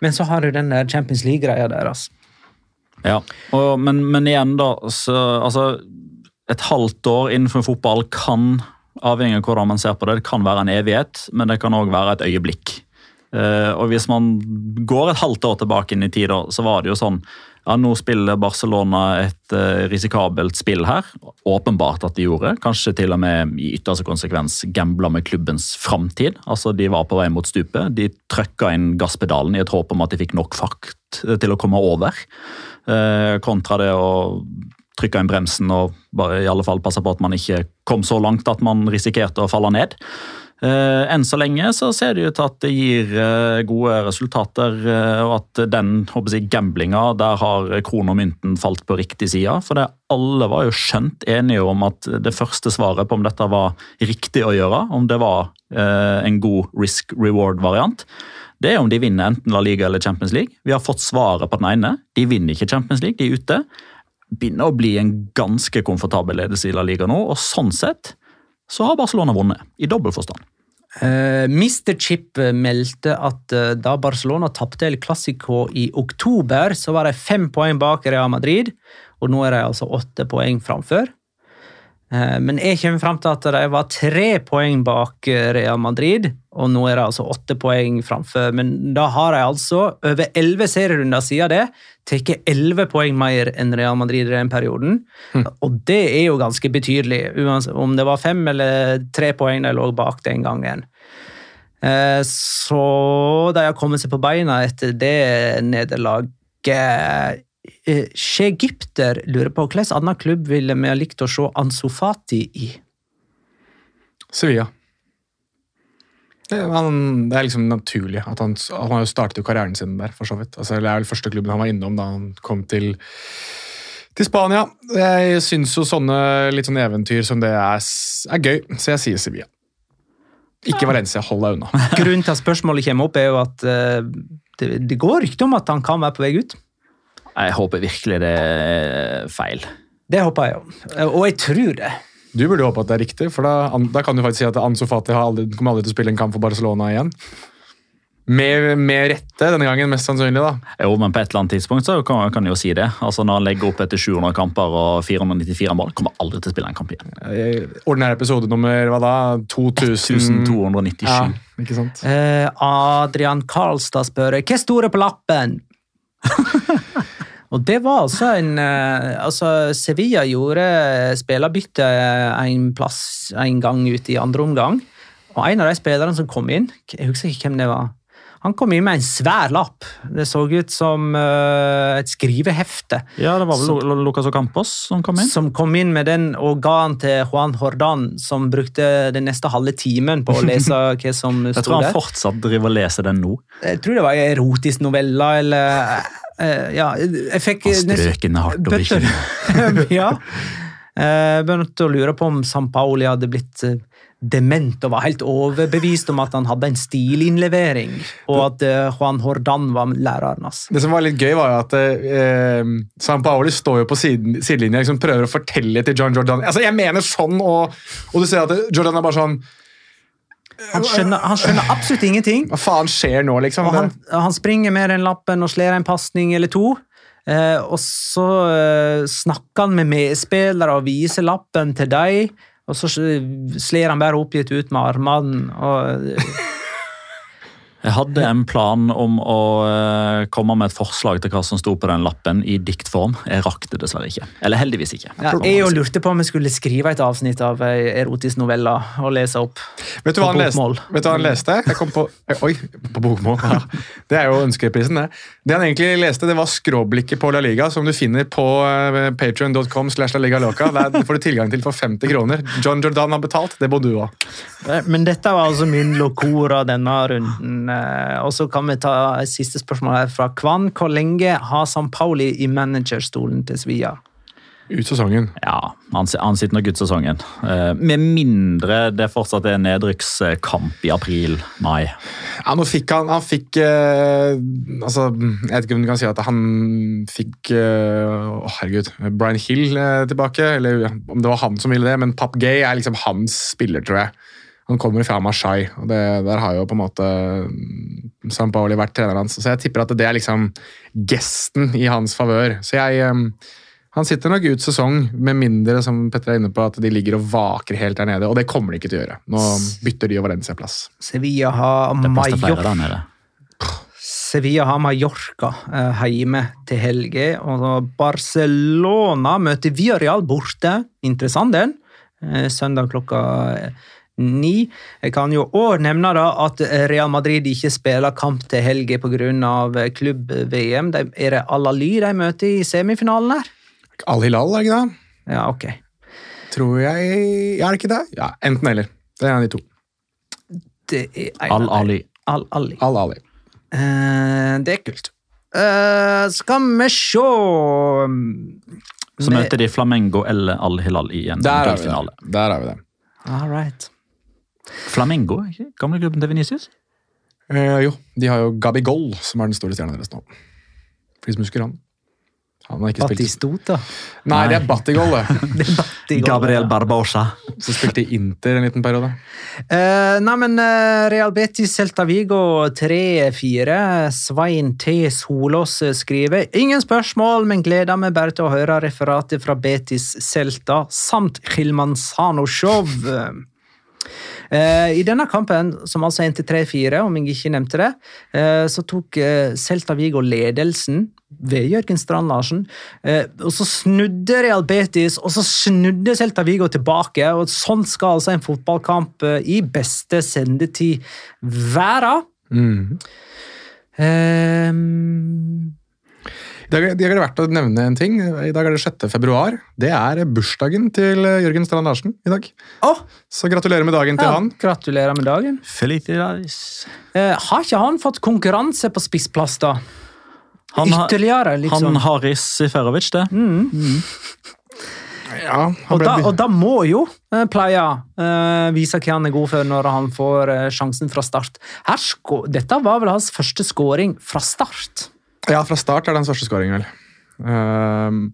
Speaker 1: Men så har du den der Champions League-greia deres.
Speaker 4: Ja, og, men, men igjen, da. Så, altså, et halvt år innenfor fotball kan, avhengig av hvordan man ser på det, det kan være en evighet, men det kan òg være et øyeblikk. Eh, og hvis man går et halvt år tilbake inn i tid, så var det jo sånn ja, Nå spiller Barcelona et uh, risikabelt spill her. Åpenbart at de gjorde. Kanskje til og med i ytterste konsekvens gambla med klubbens framtid. Altså, de var på vei mot stupet. De trøkka inn gasspedalen i et håp om at de fikk nok fart til å komme over. Kontra det å trykke inn bremsen og bare i alle fall passa på at man ikke kom så langt at man risikerte å falle ned. Uh, enn så lenge så ser det ut til at det gir uh, gode resultater, uh, og at den jeg, gamblinga, der har kronen og mynten falt på riktig side. For det, alle var jo skjønt enige om at det første svaret på om dette var riktig å gjøre, om det var en god risk reward-variant, det er om de vinner enten La Liga eller Champions League. Vi har fått svaret på den ene. De vinner ikke Champions League, de er ute. Begynner å bli en ganske komfortabel ledelse i La Liga nå, og sånn sett så har Barcelona vunnet, i dobbel forstand.
Speaker 1: Uh, Mr. Chip meldte at uh, da Barcelona tapte El Clásico i oktober, så var de fem poeng bak Real Madrid, og nå er de altså åtte poeng framfor. Uh, men jeg kommer fram til at de var tre poeng bak Real Madrid, og nå er det altså åtte poeng framfor. Men da har de altså over elleve serierunder siden det tatt elleve poeng mer enn Real Madrid i den perioden. Mm. Og det er jo ganske betydelig, om det var fem eller tre poeng de lå bak den gangen. Så de har kommet seg på beina etter det nederlaget. Skjegipter lurer på hvilken annen klubb ville vi ha likt å se Ansu Fati i?
Speaker 3: Sevilla. Det, han, det er liksom naturlig. at Han, han har jo startet jo karrieren sin der, for så vidt. Altså, det er vel første klubben han var innom da han kom til, til Spania. Jeg syns jo sånne litt sånne eventyr som det er, er gøy, så jeg sier Sevilla. Ikke Valencia, hold deg unna.
Speaker 1: Grunnen til at spørsmålet kommer opp, er jo at uh, det, det, går rykter om at han kan være på vei ut.
Speaker 4: Jeg håper virkelig det er feil.
Speaker 1: Det håper jeg òg, og jeg tror det.
Speaker 3: Du burde håpe at det er riktig, for da, da kan du faktisk si at Ansu Fati aldri, kommer aldri til å spille en kamp for Barcelona igjen. Med, med, rette denne gangen, mest sannsynlig. da.
Speaker 4: Jo, men på et eller annet tidspunkt så kan, kan jeg jo si det. Altså Når han legger opp etter 700 kamper og 494 mål, kommer aldri til å spille en kamp igjen.
Speaker 3: Ordinær episode nummer hva da? 2000...
Speaker 4: 1297. Ja,
Speaker 3: ikke sant?
Speaker 1: Eh, Adrian Karlstad spør hva står det på lappen? Og det var altså en altså Sevilla gjorde spillerbytte en plass en gang ut i andre omgang. Og en av de spillerne som kom inn, jeg husker ikke hvem det var, han kom inn med en svær lapp. Det så ut som uh, et skrivehefte.
Speaker 4: Ja, det var vel som, Lucas Ocampos som kom inn?
Speaker 1: Som kom inn med den og ga den til Juan Hordan, som brukte den neste halve timen på å lese hva som sto der.
Speaker 4: Jeg tror han fortsatt driver og leser den nå.
Speaker 1: Jeg tror det var en erotisk novelle, eller uh, Ja, jeg fikk
Speaker 4: Strøkende hardt over kinnet.
Speaker 1: ja. Jeg begynte å lure på om San Paoli hadde blitt dement og var helt overbevist om at han hadde en stilinnlevering, og at uh, Juan Hordan var læreren hans.
Speaker 3: Det som var litt gøy, var jo at uh, San Paoli står jo på siden, sidelinja og liksom prøver å fortelle til John Jordan Altså, jeg mener sånn, og, og du ser at Jordan er bare sånn
Speaker 1: han skjønner, han skjønner, absolutt ingenting.
Speaker 3: Hva faen skjer nå, liksom?
Speaker 1: Og han, han springer med den lappen og slår en pasning eller to. Eh, og så eh, snakker han med medspillere og viser lappen til dem. Og så slir han bare oppgitt ut med armene. og...
Speaker 4: Jeg hadde en plan om å uh, komme med et forslag til hva som sto på den lappen i diktform. Jeg rakk det dessverre ikke. Eller heldigvis ikke.
Speaker 1: Ja, jeg jo lurte på om vi skulle skrive et avsnitt av ei erotisk novelle og lese opp.
Speaker 3: Vet du hva han leste? Vet du hva han leste? Jeg kom på, Oi, på bokmål. Ja. Det er jo ønskeprisen, det. Det han egentlig leste, det var skråblikket på La Liga, som du finner på uh, patrion.com. slash La Liga Loca. Der får du tilgang til for 50 kroner. John Jordan har betalt, det må du òg.
Speaker 1: Men dette var altså min locora denne runden. Og så kan vi ta et siste spørsmål her fra Kvann. Hvor lenge har San Pauli i managerstolen til Svia?
Speaker 3: Ut sesongen.
Speaker 4: Ja, han, han sitter nok ut sesongen. Eh, med mindre det fortsatt er nedrykkskamp i april-mai.
Speaker 3: Ja, nå fikk han, han fikk eh, altså, Jeg vet ikke om du kan si at han fikk eh, herregud. Brian Hill eh, tilbake. Eller om det var han som ville det, men Pap Gay er liksom hans spiller, tror jeg. Han kommer fra Marseille, og det, der har jo på en måte San Paoli vært treneren hans. Så jeg tipper at det er liksom gesten i hans favør. Så jeg eh, Han sitter nok ut sesong, med mindre som Petter er inne på, at de ligger og vaker helt der nede. Og det kommer de ikke til å gjøre. Nå bytter de og Valencia plass.
Speaker 1: Sevilla har Mallorca. Sevilla har Mallorca eh, hjemme til helga. Og Barcelona møter Villarreal borte. Interessant den. Eh, søndag klokka ni. Jeg kan jo òg nevne da at Real Madrid ikke spiller kamp til helga pga. klubb-VM. De- Er det Al-Ali de møter i semifinalen her?
Speaker 3: Al-Hilal, er det ikke det?
Speaker 1: Ja, ok.
Speaker 3: Tror jeg er det ikke det? Ja, Enten eller. Det er en av de to.
Speaker 1: Er.
Speaker 4: Al-Ali.
Speaker 1: Al-Ali.
Speaker 3: Al-Ali.
Speaker 1: Eh, det er kult. Eh, skal vi se
Speaker 4: Så møter de Flamengo eller Al-Hilal i en gullfinale.
Speaker 3: Der har vi det.
Speaker 1: All right.
Speaker 4: Flamengo, ikke? gamle klubben til Venicius?
Speaker 3: Eh, jo, de har jo Gabi Goll, som er den store stjerna deres nå. For de som husker han. Han har ikke spilt
Speaker 1: Batistota.
Speaker 3: Nei, det er Batigol, det.
Speaker 1: Det er Batigol,
Speaker 4: Gabriel. Barbosa.
Speaker 3: Som spilte i Inter en liten periode.
Speaker 1: Eh, nei, men eh, Real Betis Celta Vigo 3-4. Svein T. Solås skriver Ingen spørsmål, men gleder meg bare til å høre referatet fra Betis Celta samt Hilmanzano-show. Eh, I denne kampen, som altså endte 3-4, om jeg ikke nevnte det, eh, så tok eh, Celta Vigo ledelsen ved Jørgen Strand Larsen. Eh, og så snudde Real Betis, og så snudde Celta Vigo tilbake. og Sånn skal altså en fotballkamp i beste sendetid være. Eh,
Speaker 3: I dag, I er det verdt å nevne en ting. I dag er det 6. februar. Det er bursdagen til eh, Jørgen Strand Larsen i dag.
Speaker 1: Oh.
Speaker 3: Så gratulerer med dagen til
Speaker 1: ja,
Speaker 3: han.
Speaker 1: gratulerer med dagen.
Speaker 4: Felicidades.
Speaker 1: Eh, har ikke han fått konkurranse på spissplass, da?
Speaker 4: Han
Speaker 1: Ytterligere, liksom.
Speaker 4: han Haris Seferovic, det.
Speaker 3: Ja, han
Speaker 1: Og da, og da må jo eh, Playa eh, vise hva han er god for når han får eh, sjansen fra start. Her sko Dette var vel hans første scoring fra start.
Speaker 3: Ja, fra start er det hans første scoring, vel. Um,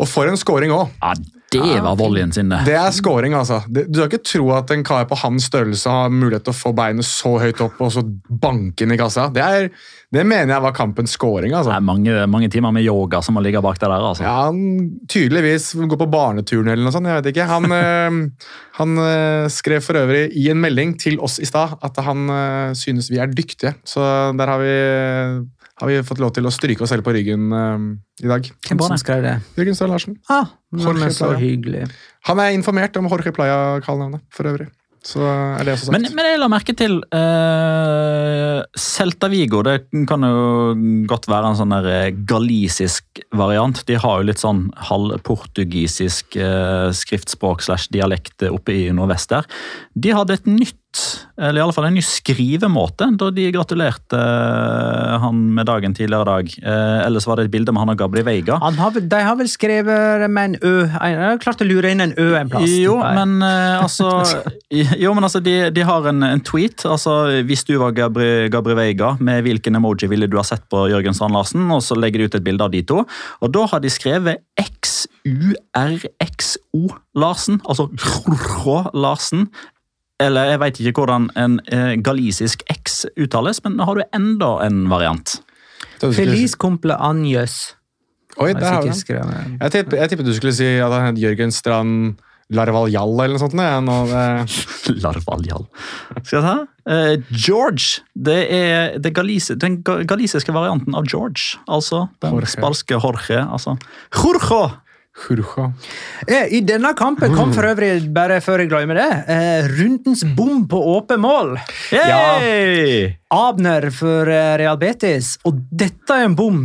Speaker 3: og for en scoring òg!
Speaker 4: Ja, det var volleyen sin, det.
Speaker 3: Det er scoring, altså. Du skal ikke tro at en kar på hans størrelse har mulighet til å få beinet så høyt opp og så banke inn i kassa. Det, er, det mener jeg var kampens scoring, altså.
Speaker 4: Det er mange, mange timer med yoga som må ligge bak det der. altså.
Speaker 3: Ja, han tydeligvis går på barneturn eller noe sånt. jeg vet ikke. Han, eh, han eh, skrev for øvrig i en melding til oss i stad at han eh, synes vi er dyktige. Så der har vi, har vi fått lov til å stryke oss selv på ryggen uh, i dag.
Speaker 1: Hvem som skrev det?
Speaker 3: Jørgen Strand Larsen.
Speaker 1: Ah,
Speaker 3: Jorge
Speaker 1: så
Speaker 3: Playa.
Speaker 1: hyggelig.
Speaker 3: Han er informert om Jorge Playa-kallenavnet for øvrig. Så er det også sagt.
Speaker 4: Men, men jeg la merke til uh, Celta Vigo. Det kan jo godt være en sånn der eh, galisisk variant. De har jo litt sånn halvportugisisk uh, skriftspråk slash dialekt oppe i nordvest der. De hadde et nytt, eller i alle fall en ny skrivemåte, da de gratulerte eh, han med dagen tidligere dag. Eh, ellers var det et bilde med han og Gabri Veiga.
Speaker 1: Han har, de har vel skrevet med en ø. Jeg har klart å lure inn en ø en plass.
Speaker 4: Jo, men eh, altså, jo, men altså de, de har en, en tweet. altså Hvis du var Gabri, Gabri Veiga, med hvilken emoji ville du ha sett på Jørgen Strand Larsen? Og så legger de ut et bilde av de to. Og da har de skrevet XURXO Larsen. Altså Rå Larsen. Eller jeg veit ikke hvordan en eh, galisisk X uttales, men har du enda en variant.
Speaker 1: Feliz cumple años.
Speaker 3: Oi, der har vi den. Jeg tipper, jeg tipper du skulle si at han het Jørgen Strand Larvaljal eller noe sånt. Ja, nå, det,
Speaker 4: Larvaljal. Skal jeg ta? Eh, George. Det er det galise, den galisiske varianten av George. Altså den
Speaker 3: Jorge.
Speaker 4: spanske Jorge. Altså Jorge!
Speaker 3: Jurjo.
Speaker 1: Eh, I denne kampen kom for øvrig, bare før jeg glemmer det, eh, rundens bom på åpent mål.
Speaker 4: Ja.
Speaker 1: Abner for eh, Real Betis. Og dette er en bom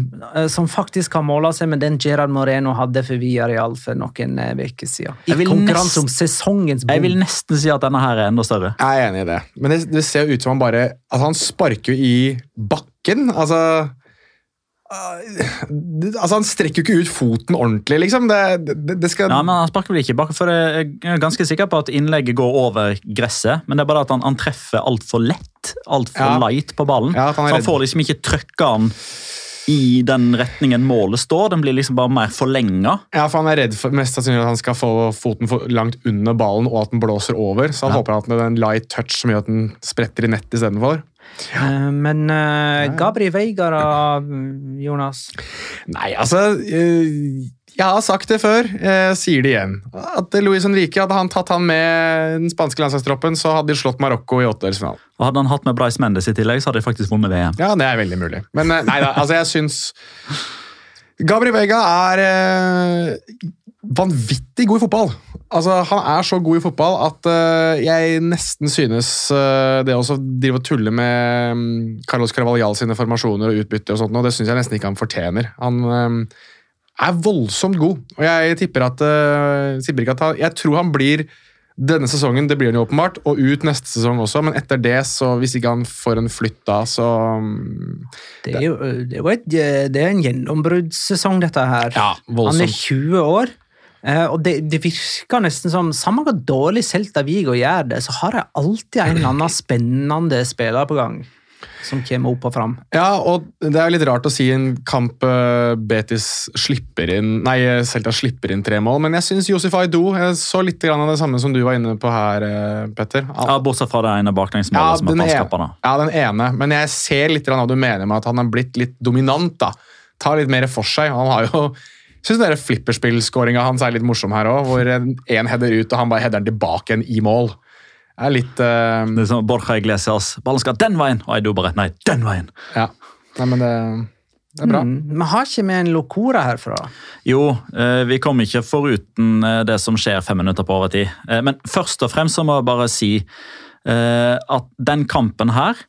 Speaker 1: som faktisk kan måle seg med den Gerard Moreno hadde for Villarreal for noen uker siden. I konkurranse om sesongens bom.
Speaker 4: Jeg vil nesten si at denne her er enda større.
Speaker 3: Jeg er enig i det. Men det, det ser jo ut som han bare Altså, han sparker jo i bakken. Altså Altså, Han strekker jo ikke ut foten ordentlig, liksom. Det, det, det skal
Speaker 4: Ja, men Han sparker vel ikke bak, for jeg er ganske sikker på at innlegget går over gresset. Men det er bare at han, han treffer altfor lett, altfor
Speaker 3: Ja.
Speaker 4: light på ballen.
Speaker 3: Ja, han
Speaker 4: så han får liksom ikke trøkka han i den retningen målet står. Den blir liksom bare mer forlenga.
Speaker 3: Ja, for Han er redd for mest sannsynlig at han skal få foten langt under ballen og at den blåser over. Så han
Speaker 4: Ja.
Speaker 3: håper at er en light touch som gjør at den spretter i nett istedenfor.
Speaker 1: Eh, Men eh, Gabri Veigar og Jonas?
Speaker 3: Nei, altså eh, Jeg har sagt det før, jeg sier det igjen. At Luis Henrique Hadde han tatt han med den spanske landslagstroppen, så hadde de slått Marokko i åttedelsfinalen.
Speaker 4: Og Hadde han hatt med Bryce Mendes i tillegg, så hadde de faktisk vunnet VM.
Speaker 3: Ja, det er veldig mulig. Men eh, nei da, altså jeg syns Gabri Veiga er eh, vanvittig god i fotball. Altså, Han er så god i fotball at uh, jeg nesten synes uh, det å drive og tulle med um, Carlos Carvalhal sine formasjoner og utbytte og sånt, og det syns jeg nesten ikke han fortjener. Han eh, er voldsomt god, og jeg tipper at, uh, tipper at han, Jeg tror han blir denne sesongen, det blir han jo åpenbart, og ut neste sesong også, men etter det, så hvis ikke han får en flytt da, så mm,
Speaker 1: Det er jo, det er et, det er en gjennombruddssesong, dette her.
Speaker 3: Ja, voldsomt.
Speaker 1: Han er 20 år, eh, og det, det virker nesten som Samme hvor dårlig Celta Vigo gjør det, så har de alltid en eller annen spennende spiller på gang. Som kommer opp og fram.
Speaker 3: Ja, og det er litt rart å si en kamp eh, Betis slipper inn Nei, Celta slipper inn tre mål, men jeg syns Josef Aido jeg så litt grann av det samme som du var inne på her, eh, Petter.
Speaker 4: Ja, Bortsett fra det ene
Speaker 3: Ja,
Speaker 4: som er
Speaker 3: ene, ja, den ene, men jeg ser litt grann hva du mener med at han har blitt litt dominant. da. Tar litt mer for seg. Han har jo Syns dere flipperspillskåringa hans er litt morsom her òg, hvor én header ut, og han bare header den tilbake igjen i mål. Det er litt uh...
Speaker 4: Det er sånn, Borja Iglesias, ballen skal den veien! Og Eido bare nei, den veien!
Speaker 3: Ja. Nei, men det, det er bra.
Speaker 1: Mm, Vi har ikke med en Locora herfra.
Speaker 4: Jo, eh, vi kommer ikke foruten eh, det som skjer fem minutter på overtid. Eh, Men først og fremst så må jeg bare si eh, at den kampen her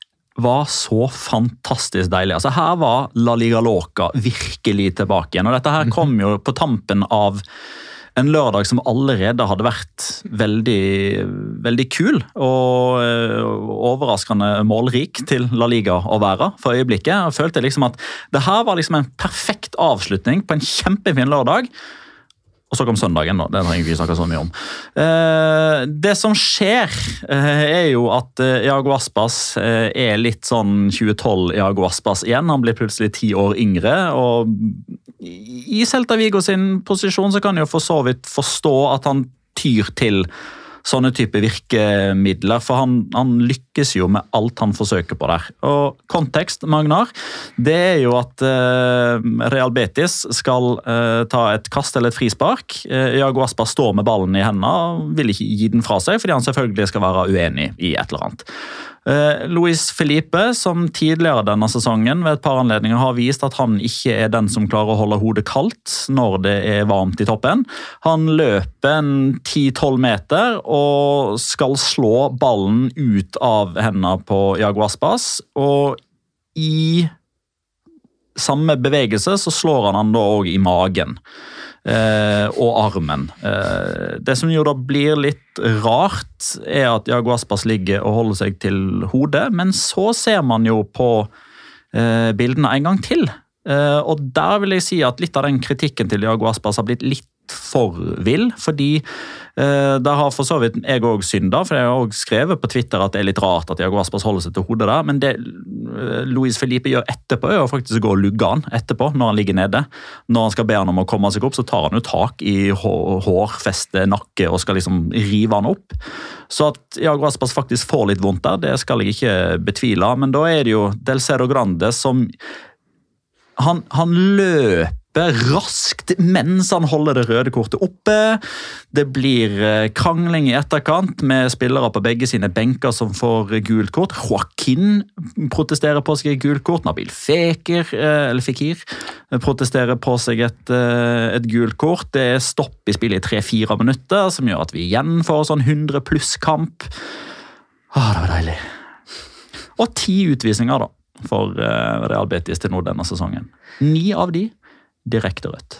Speaker 4: var så fantastisk deilig. Altså Her var La Liga Loca virkelig tilbake igjen. Og dette her kom jo på tampen av en lørdag som allerede hadde vært veldig, veldig kul og eh, overraskende målrik til La Liga å være for øyeblikket. Jeg følte liksom at det her var liksom en perfekt avslutning på en kjempefin lørdag. Og så kom søndagen, da. Det trenger vi ikke snakke så mye om. Eh, det som skjer, eh, er jo at eh, Iago Aspas eh, er litt sånn 2012 Iago Aspas igjen. Han blir plutselig ti år yngre. og I Celta Vigo sin posisjon så kan jeg jo for så vidt forstå at han tyr til sånne type virkemidler, for han, han lykkes jo med alt han forsøker på der. Og kontekst, Magnar, det er jo at eh, Real Betis skal eh, ta et kast eller et frispark. Eh, Iago Aspa står med ballen i hendene, og vil ikke gi den fra seg, fordi han selvfølgelig skal være uenig i et eller annet. Eh, Luis Felipe, som tidligere denne sesongen ved et par anledninger har vist at han ikke er den som klarer å holde hodet kaldt når det er varmt i toppen. Han løper en 10-12 meter og skal slå ballen ut av hendene på Aspas. Og i samme bevegelse så slår han han da òg i magen og armen. Eh, det som jo da blir litt rart, er at Jago Aspas ligger og holder seg til hodet, men så ser man jo på eh, bildene en gang til. Eh, og der vil jeg si at litt av den kritikken til Jago Aspas har blitt litt for vill, fordi eh, der har for så vidt jeg òg synda, for jeg har også skrevet på Twitter at det er litt rart at Jago Aspas holder seg til hodet der, men det eh, Luis Felipe gjør etterpå, er å faktisk gå og lugge han etterpå, når han ligger nede. Når han skal be han om å komme seg opp, så tar han jo tak i hår, feste, nakke og skal liksom rive han opp. Så at Jago Aspas faktisk får litt vondt der, det skal jeg ikke betvile, men da er det jo Del Cedo Grande som han, han løper raskt mens han holder det røde kortet oppe. Det blir eh, krangling i etterkant med spillere på begge sine benker som får gult kort. Joaquin protesterer på seg et gult kort. Nabil Fekir, eh, Fikir protesterer på seg et, eh, et gult kort. Det er stopp i spillet i tre-fire minutter, som gjør at vi igjen får sånn 100 pluss-kamp. Åh, det var deilig. Og ti utvisninger, da for eh, Real Betis til nå denne sesongen. Ni av de direkte rødt.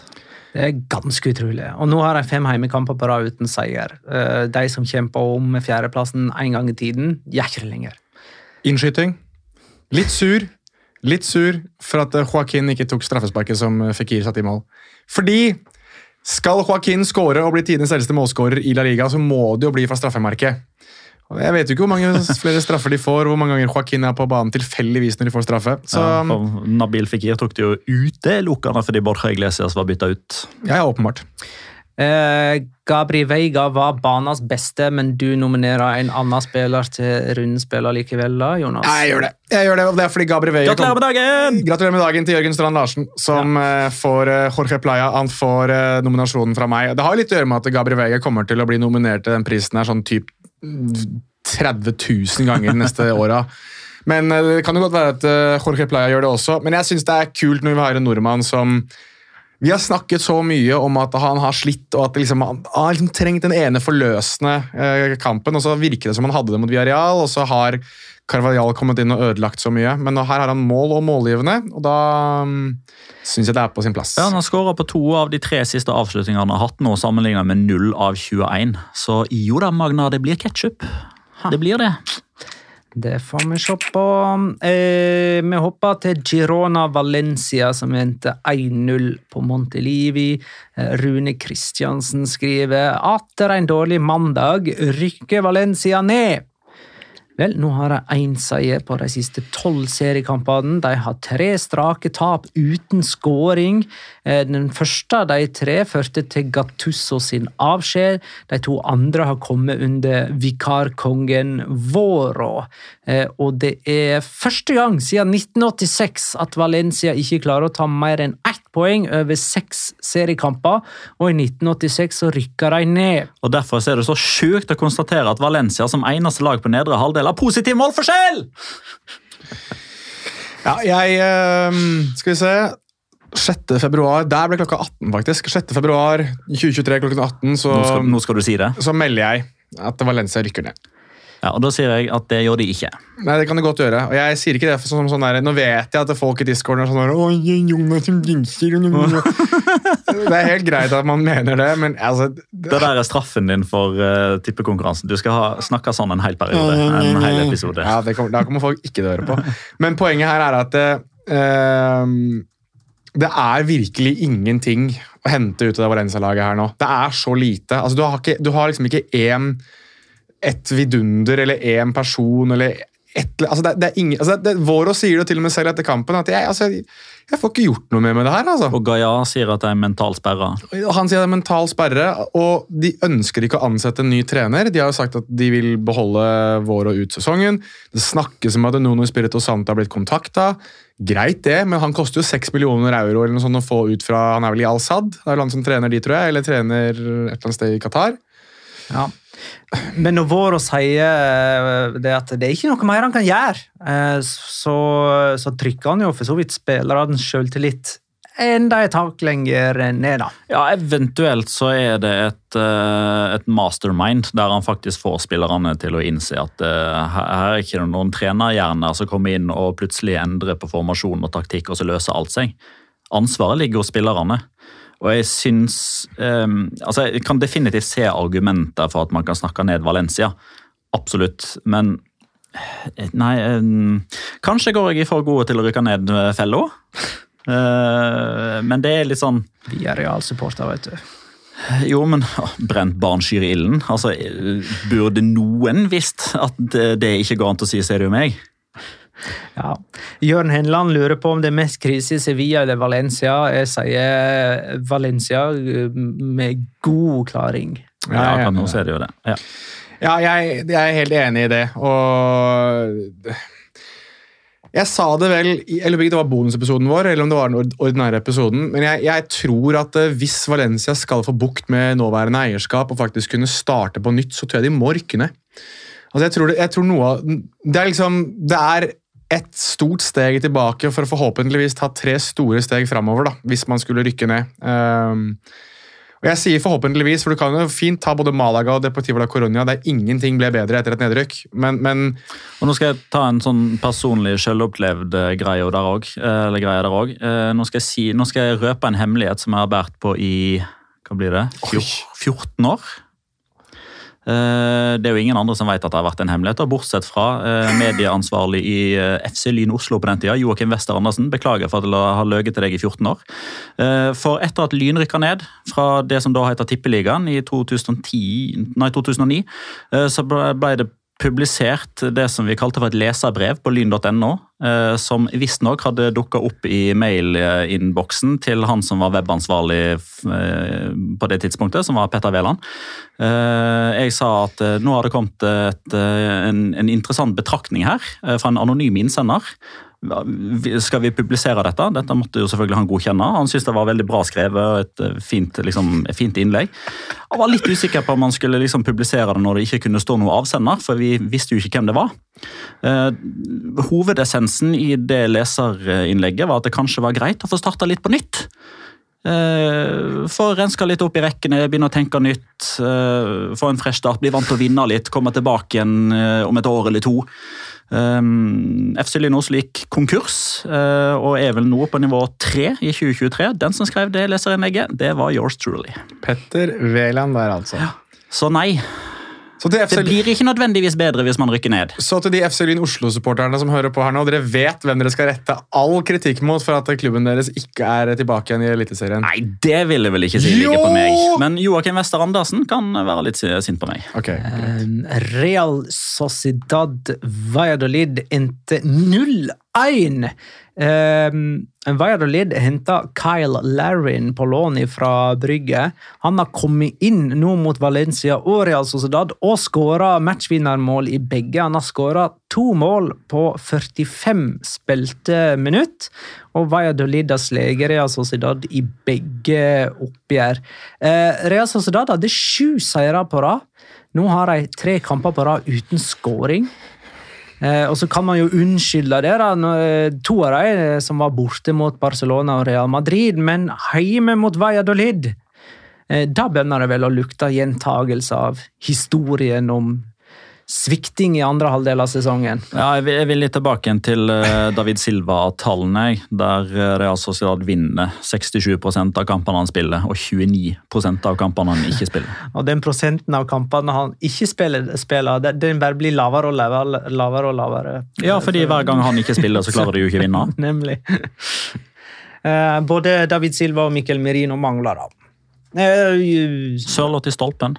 Speaker 1: Det er ganske utrolig. Og nå har de fem heimekamper på rad uten seier. Eh, De som kjemper om fjerdeplassen en gang i tiden, gjør ikke det lenger.
Speaker 3: Innskyting. Litt sur. Litt sur for at eh, Joaquin ikke tok straffesparket som Fikir satte i mål. Fordi skal Joaquin skåre og bli tidenes eldste målskårer i La Liga, så må det jo bli fra straffemerket. Jeg vet jo ikke hvor mange flere straffer de får, hvor mange ganger Joaquin er på banen tilfeldigvis når de får straffe. Så
Speaker 4: Ja, Nabil Fikir tok det jo utelukkende fordi Borja Iglesias var bytta ut.
Speaker 3: ja, ja, åpenbart.
Speaker 1: Eh, Gabri Veiga var banens beste, men du nominerer en annen spiller til rundspiller likevel, da, Jonas?
Speaker 3: Nei, jeg gjør det. Jeg gjør det, og det er fordi Gabri Veiga
Speaker 4: Gratulerer med dagen!
Speaker 3: Gratulerer med dagen til Jørgen Strand Larsen, som ja. får eh, Jorge Playa. Han får eh, nominasjonen fra meg. Det har litt å gjøre med at Gabri Veiga kommer til å bli nominert til den prisen her sånn typ 30 000 ganger de neste åra. Men eh, det kan jo godt være at eh, Jorge Playa gjør det også. Men jeg syns det er kult når vi har en nordmann som vi har snakket så mye om at han har slitt og at liksom, han har liksom trengt den ene forløsende eh, kampen. og Så virker det som han hadde det mot Villarreal, og så har Carvajal kommet inn og ødelagt så mye. Men her har han mål og målgivende, og da um, syns jeg det er på sin plass.
Speaker 4: Ja, Han har skåra på to av de tre siste avslutningene han har hatt nå, sammenlignet med 0 av 21. Så jo da, Magna, det blir ketsjup. Det blir det.
Speaker 1: Det får vi se på. Eh, vi hopper til Girona Valencia, som endte 1-0 på Montelivi. Eh, Rune Kristiansen skriver atter en dårlig mandag rykker Valencia ned. Vel, nå har de én seier på de siste tolv seriekampene. De har tre strake tap uten skåring. Eh, Den første av de tre førte til Gattusso sin avskjed. De to andre har kommet under vikarkongen Vårå. Eh, Og det er første gang siden 1986 at Valencia ikke klarer å ta mer enn ett poeng over seks seriekamper, og i 1986 så rykka de ned.
Speaker 4: Og Derfor er det så sjukt å konstatere at Valencia som eneste lag på nedre halvdel har positiv målforskjell!
Speaker 3: Ja, jeg eh, Skal vi se 6. februar, Der ble klokka 18, faktisk. 6. februar 2023 klokken 18 så,
Speaker 4: Nå skal, nå skal du si det.
Speaker 3: så melder jeg at Valencia rykker ned.
Speaker 4: Ja, og Da sier jeg at det gjør de ikke.
Speaker 3: Nei, det kan de godt gjøre. Og jeg sier ikke det for sånn, sånn der, Nå vet jeg at folk i discorden er sånn der, Oi, Jonas dinser, Det er helt greit at man mener det, men altså
Speaker 4: Det der er straffen din for uh, tippekonkurransen. Du skal ha, snakke sånn en hel periode. En hel episode.
Speaker 3: Ja, det kommer, Da kommer folk ikke til å høre på. Men poenget her er at det, ehm, det er virkelig ingenting å hente ut av det Valencia-laget her nå. Det er så lite. Altså, du, har ikke, du har liksom ikke én et vidunder eller én person eller et, altså det, det er ingen, altså det, Våro sier det til og med selv etter kampen at jeg, altså, jeg får ikke gjort noe mer med det her. altså.
Speaker 4: Og Gaia sier at det er mental
Speaker 3: sperre. Han sier det er mental sperre, og de ønsker ikke å ansette en ny trener. De har jo sagt at de vil beholde Våro ut sesongen. Det snakkes om at Nuno Spirito Santa har blitt kontakta. Greit det, men han koster jo 6 millioner euro eller noe sånt å få ut fra Han er vel i Al-Sad? Det er jo han som trener de, tror jeg. Eller trener et eller annet sted i Qatar.
Speaker 1: Ja. Men når Vårå sier eh, det at det er ikke noe mer han kan gjøre, eh, så, så trykker han jo for så vidt spillerne sjøltillit enda et tak lenger ned, da.
Speaker 4: Ja, Eventuelt så er det et, eh, et mastermind der han faktisk får spillerne til å innse at her er er ikke noen trenerhjerner som kommer inn og plutselig endrer på formasjon og taktikk, og så løser alt seg. Ansvaret ligger hos spillerne. Og jeg syns um, altså Jeg kan definitivt se argumenter for at man kan snakke ned Valencia. Absolutt. Men eh, Nei um, Kanskje går jeg i for gode til å rykke ned eh, fella. Uh, men det er litt sånn
Speaker 1: Vi er realsupporter, vet du.
Speaker 4: Jo, men brent barn skyr ilden. Altså, burde noen visst at det, det ikke går an til å si 'ser du meg'?
Speaker 1: Ja. Jørn Henland lurer på om det er mest krise i Sevilla eller Valencia. Jeg sier Valencia eh, med god klaring.
Speaker 4: Ja, akkurat nå ser du det jo det. Ja.
Speaker 3: Ja, jeg, jeg er helt enig i det, og Jeg sa det vel i- Jeg lurer på ikke det var bonusepisoden vår, eller om det var den ordinære episoden, men jeg, jeg tror at eh, hvis Valencia skal få bukt med nåværende eierskap og faktisk kunne starte på nytt, så tror jeg de må rykke ned. Altså, jeg tror, det, jeg tror noe av Det er liksom Det er et stort steg tilbake for å forhåpentligvis ta tre store steg framover, da, hvis man skulle rykke ned. Um, og jeg sier forhåpentligvis, for du kan jo fint ta både Malaga og Deportivo la Coronia, Der ingenting ble bedre etter et nedrykk. Men, men
Speaker 4: Og Nå skal jeg ta en sånn personlig selvopplevd eh, greie der òg. Også. Eh, Nå, skal jeg si, nå skal jeg røpe en hemmelighet som jeg har båret på i hva blir det? Fjor, 14 år. Eh, Det er jo ingen andre som vet at det har vært en hemmelighet, bortsett fra eh, medieansvarlig i eh, FC Lyn Oslo på den tida, Joakim Wester Andersen. Beklager for at jeg har løyet til deg i 14 år. For etter at Lyn rykka ned fra det som da heter Tippeligaen i 2010, nei, 2009, eh, så ble det publisert det som vi kalte for et leserbrev på lyn.no, eh, som visstnok hadde dukka opp i mailinnboksen til han som var webansvarlig eh, på det tidspunktet, som var Petter Wæland. Eh, Jeg sa at nå har det kommet et, en, en interessant betraktning her fra en anonym innsender. Skal vi publisere dette? Dette måtte jo selvfølgelig han godkjenne. Han syntes det var veldig bra skrevet og et eh, fint, liksom, fint innlegg. Han var litt usikker på om han skulle liksom publisere det når det ikke kunne stå noe avsender, for vi visste jo ikke hvem det var. Eh, hovedessensen i det leserinnlegget var at det kanskje var greit å få starta litt på nytt. Eh, få renska litt opp i rekkene, begynne å tenke nytt. eh, få en fresh start, bli vant til å vinne litt, komme tilbake igjen eh, om et år eller to. Um, FC Lynås gikk konkurs uh, og er vel nå på nivå tre i 2023. Den som skrev det leserinnlegget, det var yours truly.
Speaker 3: Petter Wæland der, altså.
Speaker 4: Så nei,
Speaker 3: Så FC
Speaker 4: det blir ikke nødvendigvis bedre hvis man rykker ned.
Speaker 3: Så til de FC Lyn Oslo-supporterne som hører på her nå, dere vet hvem dere skal rette all kritikk mot for at klubben deres ikke er tilbake igjen i Eliteserien.
Speaker 4: Nei, det vil jeg vel ikke si ligger på meg. Men Joakim Wester Andersen kan være litt sint på meg.
Speaker 3: Okay.
Speaker 1: Um, Real Sociedad Valladolid endte 0-1. Um, Valladolid henta Kyle Larrin på lån fra Brygge. Han har kommet inn nå mot Valencia og Real Sociedad og skåra matchvinnermål i begge. Han har skåra to mål på 45 spilte minutt. Og Valladolid har sleget Real Sociedad i begge oppgjør. Uh, Real Sociedad hadde sju seire på rad. Nå har de tre kamper på rad uten skåring. Eh, og så kan man jo unnskylde det, da, eh, to av de eh, som var borte mot Barcelona og Real Madrid, men hjemme mot Valladolid. Da begynner det vel å lukte gjentagelse av historien om svikting i andre halvdel av sesongen.
Speaker 4: Ja, jeg vil, jeg vil litt tilbake til eh, David Silva-tallene, der eh, Real Sociedad vinner 67% av kampene han spiller, og 29% av kampene han ikke spiller.
Speaker 1: Og den prosenten av kampene han ikke spiller, spiller den- bare blir lavere og lavere. lavere, og lavere.
Speaker 4: Ja, fordi hver gang han ikke spiller, så klarer de jo ikke å vinne.
Speaker 1: Nemlig. Eh, Både David Silva og Mikkel Merino mangler, da.
Speaker 4: Sørloth i stolpen.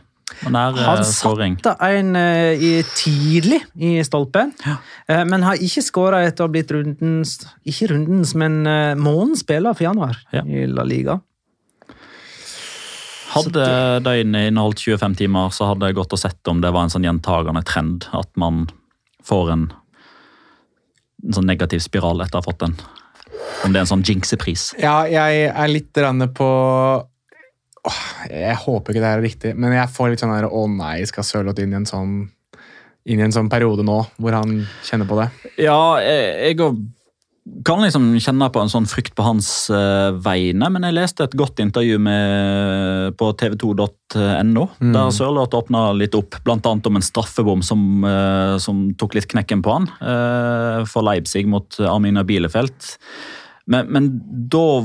Speaker 4: Nær eh,
Speaker 1: Han satte en eh, i, tidlig i stolpen, eh, men har ikke skåra etter å ha blitt rundens Ikke rundens, men månedens spiller for januar
Speaker 4: Ja.
Speaker 1: i La Liga.
Speaker 4: Hadde døgnet inneholdt 25 timer, så hadde jeg gått og sett om det var en sånn gjentagende trend. At man får en, en sånn negativ spiral etter å ha fått den. Om det er en sånn jinxepris.
Speaker 3: Ja, jeg er litt på Åh, Jeg håper ikke det er riktig, men jeg får litt sånn her Å nei, skal Sørloth inn i en sånn inn i en sånn periode nå hvor han kjenner på det?
Speaker 4: Ja, jeg, òg kan liksom kjenne på en sånn frykt på hans uh, vegne, men jeg leste et godt intervju med, på tv2.no, der Sørloth åpna litt opp, bl.a. om en straffebom som, uh, som tok litt knekken på han uh, for Leipzig mot Armina Bielefeld. Men, men da,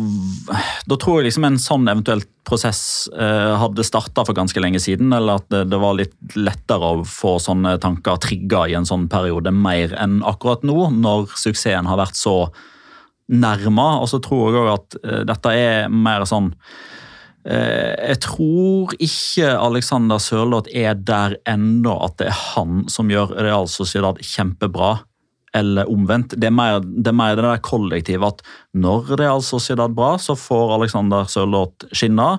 Speaker 4: da tror jeg liksom en sånn eventuelt prosess eh, hadde starta for ganske lenge siden, eller at det, det var litt lettere å få sånne tanker trigga i en sånn periode, mer enn akkurat nå, når suksessen har vært så nærma. Og så tror jeg òg at eh, dette er mer sånn eh, Jeg tror ikke Alexander Sørloth er der ennå at det er han som gjør Real Sociedad kjempebra eller omvendt. Det er, mer, det er mer det der kollektive at når det er altså Sociedad bra, så får Alexander Sørloth skinne.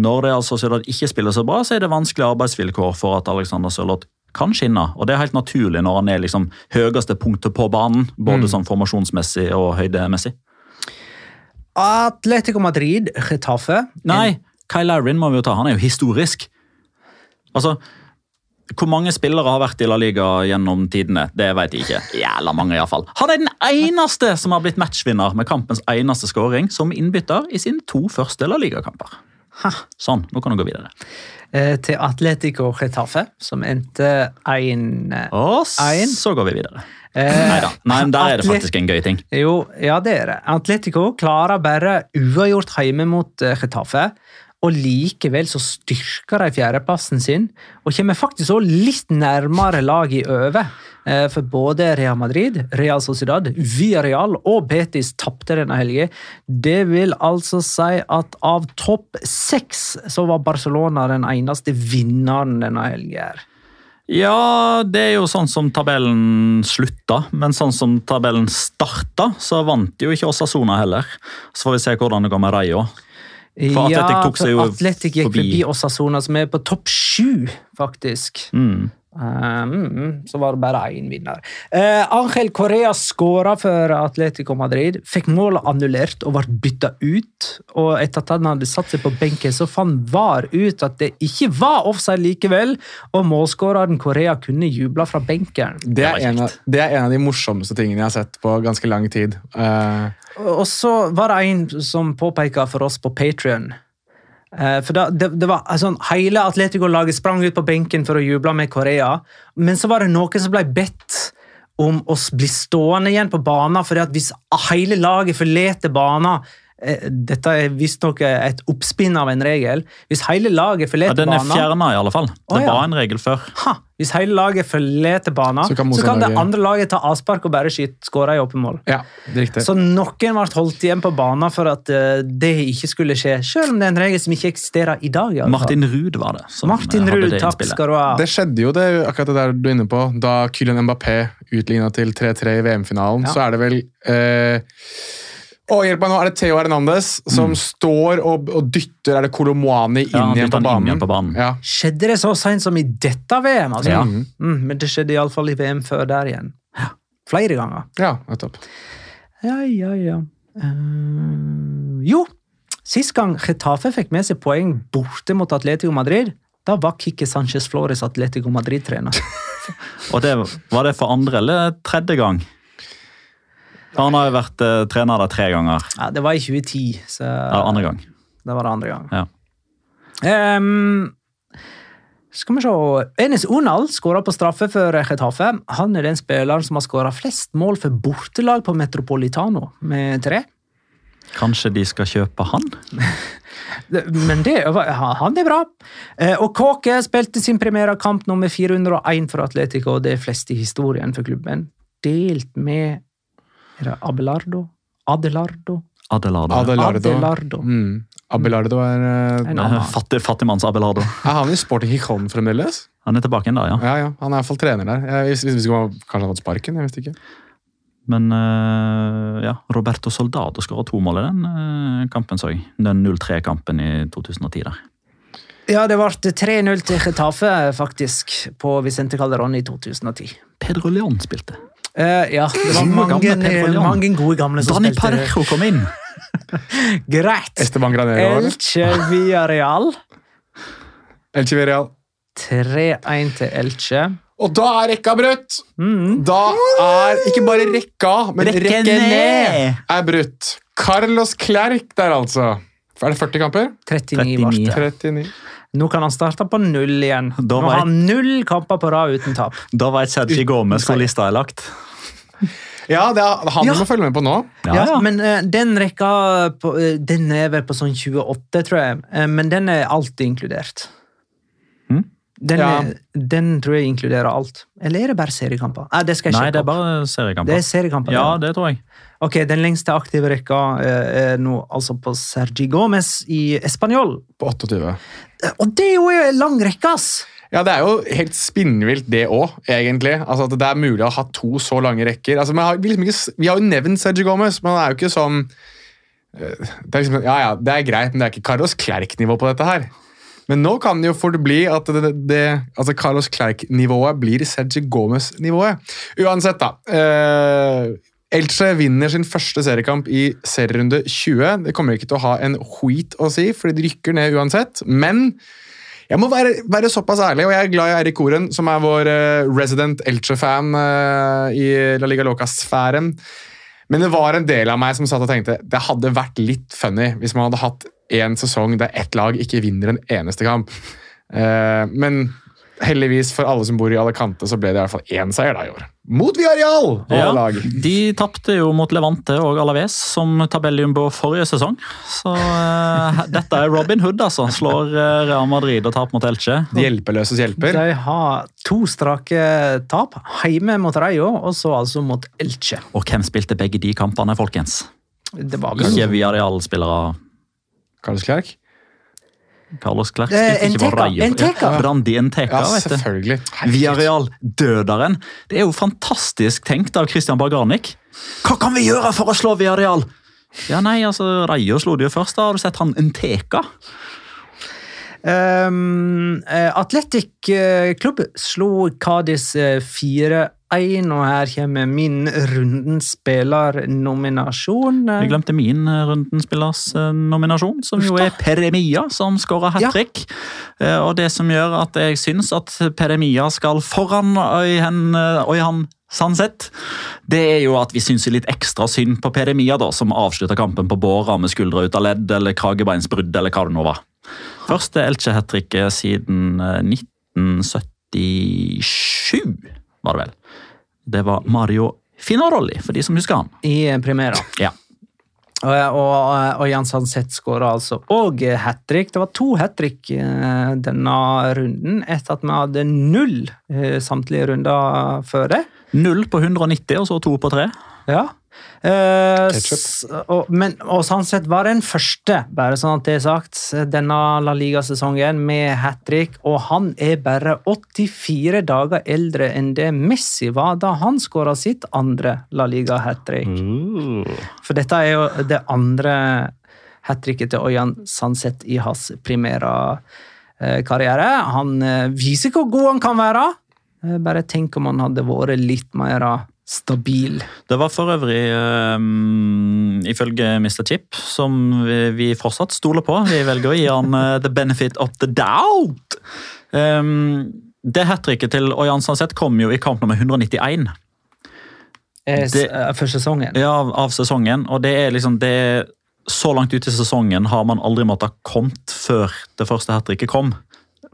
Speaker 4: Når det er altså Sociedad ikke spiller så bra, så er det vanskelige arbeidsvilkår for at Alexander Sørloth kan skinne. Og det er helt naturlig når han er liksom høyeste punktet på banen, både sånn formasjonsmessig og høydemessig.
Speaker 1: Atletico Madrid, Getafe
Speaker 4: Nei, Kyle Larin må vi jo ta. Han er jo historisk. Altså, hvor mange spillere har vært i La Liga gjennom tidene? Det vet jeg ikke. Jævla mange, i fall. Han er den eneste som har blitt matchvinner med kampens eneste skåring som innbytter i sine to første La Liga-kamper. Sånn, nå kan du gå videre.
Speaker 1: eh, til Atletico Getafe, som endte 1-1.
Speaker 4: Så går vi videre.
Speaker 1: Eh,
Speaker 4: Neida. Nei, men Der er det faktisk en gøy ting.
Speaker 1: Jo, ja det er det. Atletico klarer bare uavgjort hjemme mot Retafe. Getafe. Og likevel så styrker de fjerdeplassen sin, og kommer faktisk også litt nærmere laget i over. Eh, For både Real Madrid, Real Sociedad, Villarreal og Betis tapte denne helga. Det vil altså si at av topp seks så var Barcelona den eneste vinneren denne helga.
Speaker 4: Ja, det er jo sånn som tabellen slutta, men sånn som tabellen starta, så vant jo ikke Osasona heller. Så får vi se hvordan det går med Rayo. For Atletic tok seg jo
Speaker 1: Atletic gikk
Speaker 4: forbi.
Speaker 1: forbi Osasona, som er på topp sju, faktisk.
Speaker 4: Mm.
Speaker 1: Mm, så var det bare én vinner. Uh, Angel Correa skåra for Atletico Madrid. Fikk målet annullert og ble bytta ut. Og etter at han hadde satt seg på benken, så fant VAR ut at det ikke var offside likevel, og målskåreren Correa kunne jubla fra benken.
Speaker 3: Det
Speaker 4: Det
Speaker 3: er, en av, det er en av de morsomste tingene jeg har sett på ganske lang tid. Uh...
Speaker 1: Og så var det en som påpeka for oss på Patrion. For da, det, det var sånn, Hele Atletico-laget sprang ut på benken for å juble med Korea, men så var det noen som ble bedt om å bli stående igjen på banen, for hvis hele laget forlater banen eh, Dette er visstnok et oppspinn av en regel. Hvis hele laget
Speaker 4: Ja, den er
Speaker 1: banen
Speaker 4: fjerna, i alle fall. Det
Speaker 1: Å, ja.
Speaker 4: var en regel før.
Speaker 1: ha, Hvis hele laget forlater banen,
Speaker 3: Så
Speaker 1: så
Speaker 3: kan
Speaker 1: kan, det andre laget ta avspark og bare skyte skåre i åpen mål.
Speaker 3: ja, er.
Speaker 1: Så noen ble holdt igjen på banen for at eh, det ikke skulle skje, selv om det er en regel som ikke eksisterer i dag. i.
Speaker 4: Martin Ruud var det. som
Speaker 1: Martin
Speaker 4: hadde
Speaker 1: Ruud,
Speaker 4: det
Speaker 1: takk skal du ha.
Speaker 3: Det skjedde jo det, akkurat det der du er inne på. Da Kylian Mbappé utligna til 3-3 i VM-finalen,
Speaker 1: Ja.
Speaker 3: så er det vel eh, Å, hjelp meg nå, er det Theo Hernandez som står og, og dytter Er det Kolomoani inn
Speaker 4: Ja,
Speaker 3: igjen på
Speaker 4: inn igjen på banen.
Speaker 3: Ja.
Speaker 1: Skjedde det så sent som i dette VM? Altså?
Speaker 4: Ja.
Speaker 1: Mm, men det skjedde iallfall i VM før der igjen. Flere ganger.
Speaker 3: ja, nettopp.
Speaker 1: Ja, ja, ja. Uh, jo, sist gang Getafe fikk med seg poeng borte mot Atletico Madrid, da var Kike Sanchez Flores Atletico Madrid-trener.
Speaker 4: Og det, Var det for andre eller tredje gang? Han har jo vært uh, trener der tre ganger.
Speaker 1: Ja, det var i 2010, så
Speaker 4: Ja, andre gang.
Speaker 1: det var det andre gang.
Speaker 4: Ja.
Speaker 1: Um, skal vi se Enes Onal skåra på straffe for Getafe. Han er den spilleren som har skåra flest mål for bortelag på Metropolitano, med tre.
Speaker 4: Kanskje de skal kjøpe han?
Speaker 1: Men det, han er bra. Eh, Og Kåke spilte sin premiere kamp nummer 401 for Atletico, og det er flest i historien for klubben. Delt med er det Abelardo? Adelardo?
Speaker 4: Adelardo.
Speaker 3: Adelardo.
Speaker 1: Adelardo.
Speaker 3: Mm. Abelardo er uh,
Speaker 1: En.
Speaker 4: Fattig, Fattigmanns Abelardo.
Speaker 3: Er han i Sporting Gijon fremdeles?
Speaker 4: Han er tilbake igjen da, ja.
Speaker 3: Ja, ja. Han er iallfall trener der. Jeg visste, visste ikke om han kanskje han hadde fått sparken. jeg visste ikke.
Speaker 4: Men uh, ja, Roberto Soldado skåra to mål i den uh, kampen, så jeg. Den 0-3-kampen i 2010 der.
Speaker 1: Ja, det ble 3-0 til Getafe, faktisk, på Vicente Calderón i 2010.
Speaker 4: Pedro León spilte.
Speaker 1: Eh, ja, det var mange,
Speaker 4: mange,
Speaker 1: mange gode gamle som
Speaker 4: Dani
Speaker 1: spilte.
Speaker 4: Parejo kom inn!
Speaker 1: Greit.
Speaker 3: Esteban Granero.
Speaker 1: Elche Villarreal.
Speaker 3: Elche Villarreal.
Speaker 1: 3-1 til Elche.
Speaker 3: Og da er rekka brutt!
Speaker 1: Mm.
Speaker 3: Da er ikke bare rekka, men
Speaker 4: rekken
Speaker 3: rekke, ned er brutt. Carlos Klerk der, altså. Er det 40 kamper?
Speaker 1: 39 ble det.
Speaker 3: 39.
Speaker 1: Nå kan han starte på null igjen.
Speaker 4: Da
Speaker 1: Nå har han null kamper på rad uten tap.
Speaker 4: Da vet Sergi Gomez hvor lista er lagt.
Speaker 3: Ja, det er han
Speaker 1: Ja.
Speaker 3: må følge med på nå.
Speaker 1: Ja, Men uh, den rekka på, uh, Den er vel på sånn 28, tror jeg. Uh, men den er alltid inkludert. Den,
Speaker 3: Ja.
Speaker 1: den tror jeg inkluderer alt. Eller er det bare seriekamper? Nei, det skal jeg
Speaker 4: Nei, det er bare seriekamper.
Speaker 1: Det er seriekamper.
Speaker 4: Ja, det tror jeg.
Speaker 1: Ok, Den lengste aktive rekka eh, er nå altså på Sergi Gomez i Español.
Speaker 3: På 28.
Speaker 1: Eh, Og det er jo en lang rekke, ass!
Speaker 3: Ja, Det er jo helt spinnvilt, det òg, egentlig. Altså At det er mulig å ha to så lange rekker. Altså, vi, har, vi, liksom ikke, vi har jo nevnt Sergi Gomez, men han er jo ikke sånn det er liksom, Ja, ja, det er greit, men det er ikke Carlos Klerk-nivå på dette her. Men nå kan det jo fort bli at det, det, altså Carlos Klerk-nivået blir Sergio Gomez-nivået. Uansett, da. Eh, Elche vinner sin første seriekamp i serierunde 20. Det kommer ikke til å ha en huit å si, fordi de rykker ned uansett. Men jeg må være, være såpass ærlig, og jeg er glad i Eirik Koren, som er vår eh, resident Elche-fan eh, i La Liga Loca-sfæren. Men det var en del av meg som satt og tenkte det hadde vært litt funny hvis man hadde hatt en sesong der ett lag ikke vinner en eneste kamp. Eh, men heldigvis for alle som bor i Alicante, så ble det i hvert fall én seier da i år. Mot Villarreal!
Speaker 4: Ja, de tapte jo mot Levante og Alaves som tabelljumbo forrige sesong. Så uh, dette er Robin Hood, altså. Slår uh, Real Madrid og taper mot Elche.
Speaker 3: De hjelpeløses hjelper.
Speaker 1: De har to strake tap. Hjemme mot Rayo, og så altså mot Elche.
Speaker 4: Og hvem spilte begge de kampene, folkens?
Speaker 1: Det var vel
Speaker 4: Ikke Villarreal-spillere.
Speaker 3: Carlos Klerk?
Speaker 4: Carlos Clerc
Speaker 1: Eh,
Speaker 4: spilte ikke
Speaker 1: bare
Speaker 4: Rayo. Brandi Enteka,
Speaker 3: Ja,
Speaker 4: vet du.
Speaker 3: selvfølgelig.
Speaker 4: Villarreal, døderen. Det er jo fantastisk tenkt av Christian Barganic. Hva kan vi gjøre for å slå Viareal? Ja, nei, altså, Rayo slo det jo først. da Har du sett han Enteka?
Speaker 1: Um, eh, Atletic eh, klubb slo Cádiz eh, 4-1, og her kommer min rundens spillernominasjon.
Speaker 4: Vi glemte min rundenspillernominasjon rundens nominasjon, som jo er Peremia, som skåra hat trick. Eh, Og det som gjør at jeg syns at Peremia skal foran Øyhen, Øyhan Sandseth, det er jo at vi syns litt ekstra synd på Peremia, da, som avslutta kampen på båra med skuldra ut av ledd eller kragebeinsbrudd eller hva det nå var. Første Elche-hat-tricket siden eh, 1977, var det vel. Det var Mario Finarolli, for de som husker han.
Speaker 1: I premiera.
Speaker 4: Ja.
Speaker 1: Og, og, og Jan Hanseth skåra altså òg hat trick. Det var to hat trick eh, denne runden, etter at vi hadde null eh, samtlige runder før det.
Speaker 4: Null på 190, og så to på tre.
Speaker 1: Ja. Eh, men, og sånn sett var den første, bare sånn at det er sagt, denne La Liga-sesongen med hat trick. Og han er bare 84 dager eldre enn det Messi var da han skåra sitt andre La Liga-hat trick. For dette er jo det andre hat tricket til Ørjan Sandseth i hans primære eh, karriere. Han eh, viser hvor god han kan være. Bare tenk om han hadde vært litt mer stabil.
Speaker 4: Det var for øvrig, um, ifølge Mr. Chip, som vi, vi fortsatt stoler på Vi velger å gi han uh, the benefit of the doubt. Um, det hat tricket til Ørjan Sanset kom jo i kamp nummer 191
Speaker 1: Av
Speaker 4: Det-
Speaker 1: for sesongen.
Speaker 4: ja, av, av sesongen. Og det er liksom det er, Så langt ut i sesongen har man aldri måttet ha kommet før det første hat tricket kom.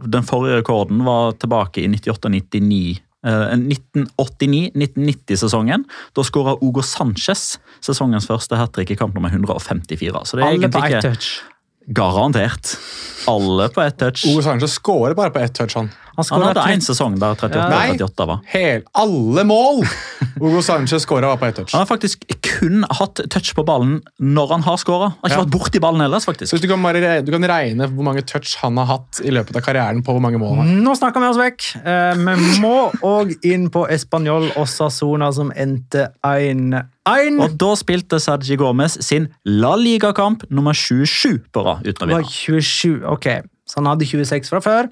Speaker 4: Den forrige rekorden var tilbake i 98-99. 1989-1990-sesongen. Da skåra Ogo Sanchez sesongens første hat trick i kamp nummer 154. Så det er
Speaker 1: Alle
Speaker 4: egentlig ikke. Garantert. Alle på ett touch.
Speaker 3: Ove Sanchez skårer bare på ett touch, han.
Speaker 1: Han
Speaker 4: Han hadde én sesong der 38
Speaker 3: Nei.
Speaker 4: 38 var.
Speaker 3: Hel, alle mål! Hugo Sanchez skåra bare på ett touch.
Speaker 4: Han har faktisk kun hatt touch på ballen når han har skåra. Har ikke
Speaker 3: Ja.
Speaker 4: vært borti ballen ellers, faktisk.
Speaker 3: du kan, bare, du kan regne hvor mange touch han har hatt i løpet av karrieren på hvor mange mål han har.
Speaker 1: Nå snakker vi oss vekk. Eh, vi må òg inn på Español Osasona, som endte 1-1.
Speaker 4: Og da spilte Sergi Gomez sin La Liga-kamp nummer 27 på rad. uten å vinne.
Speaker 1: 27, ok. Så han hadde 26 fra før.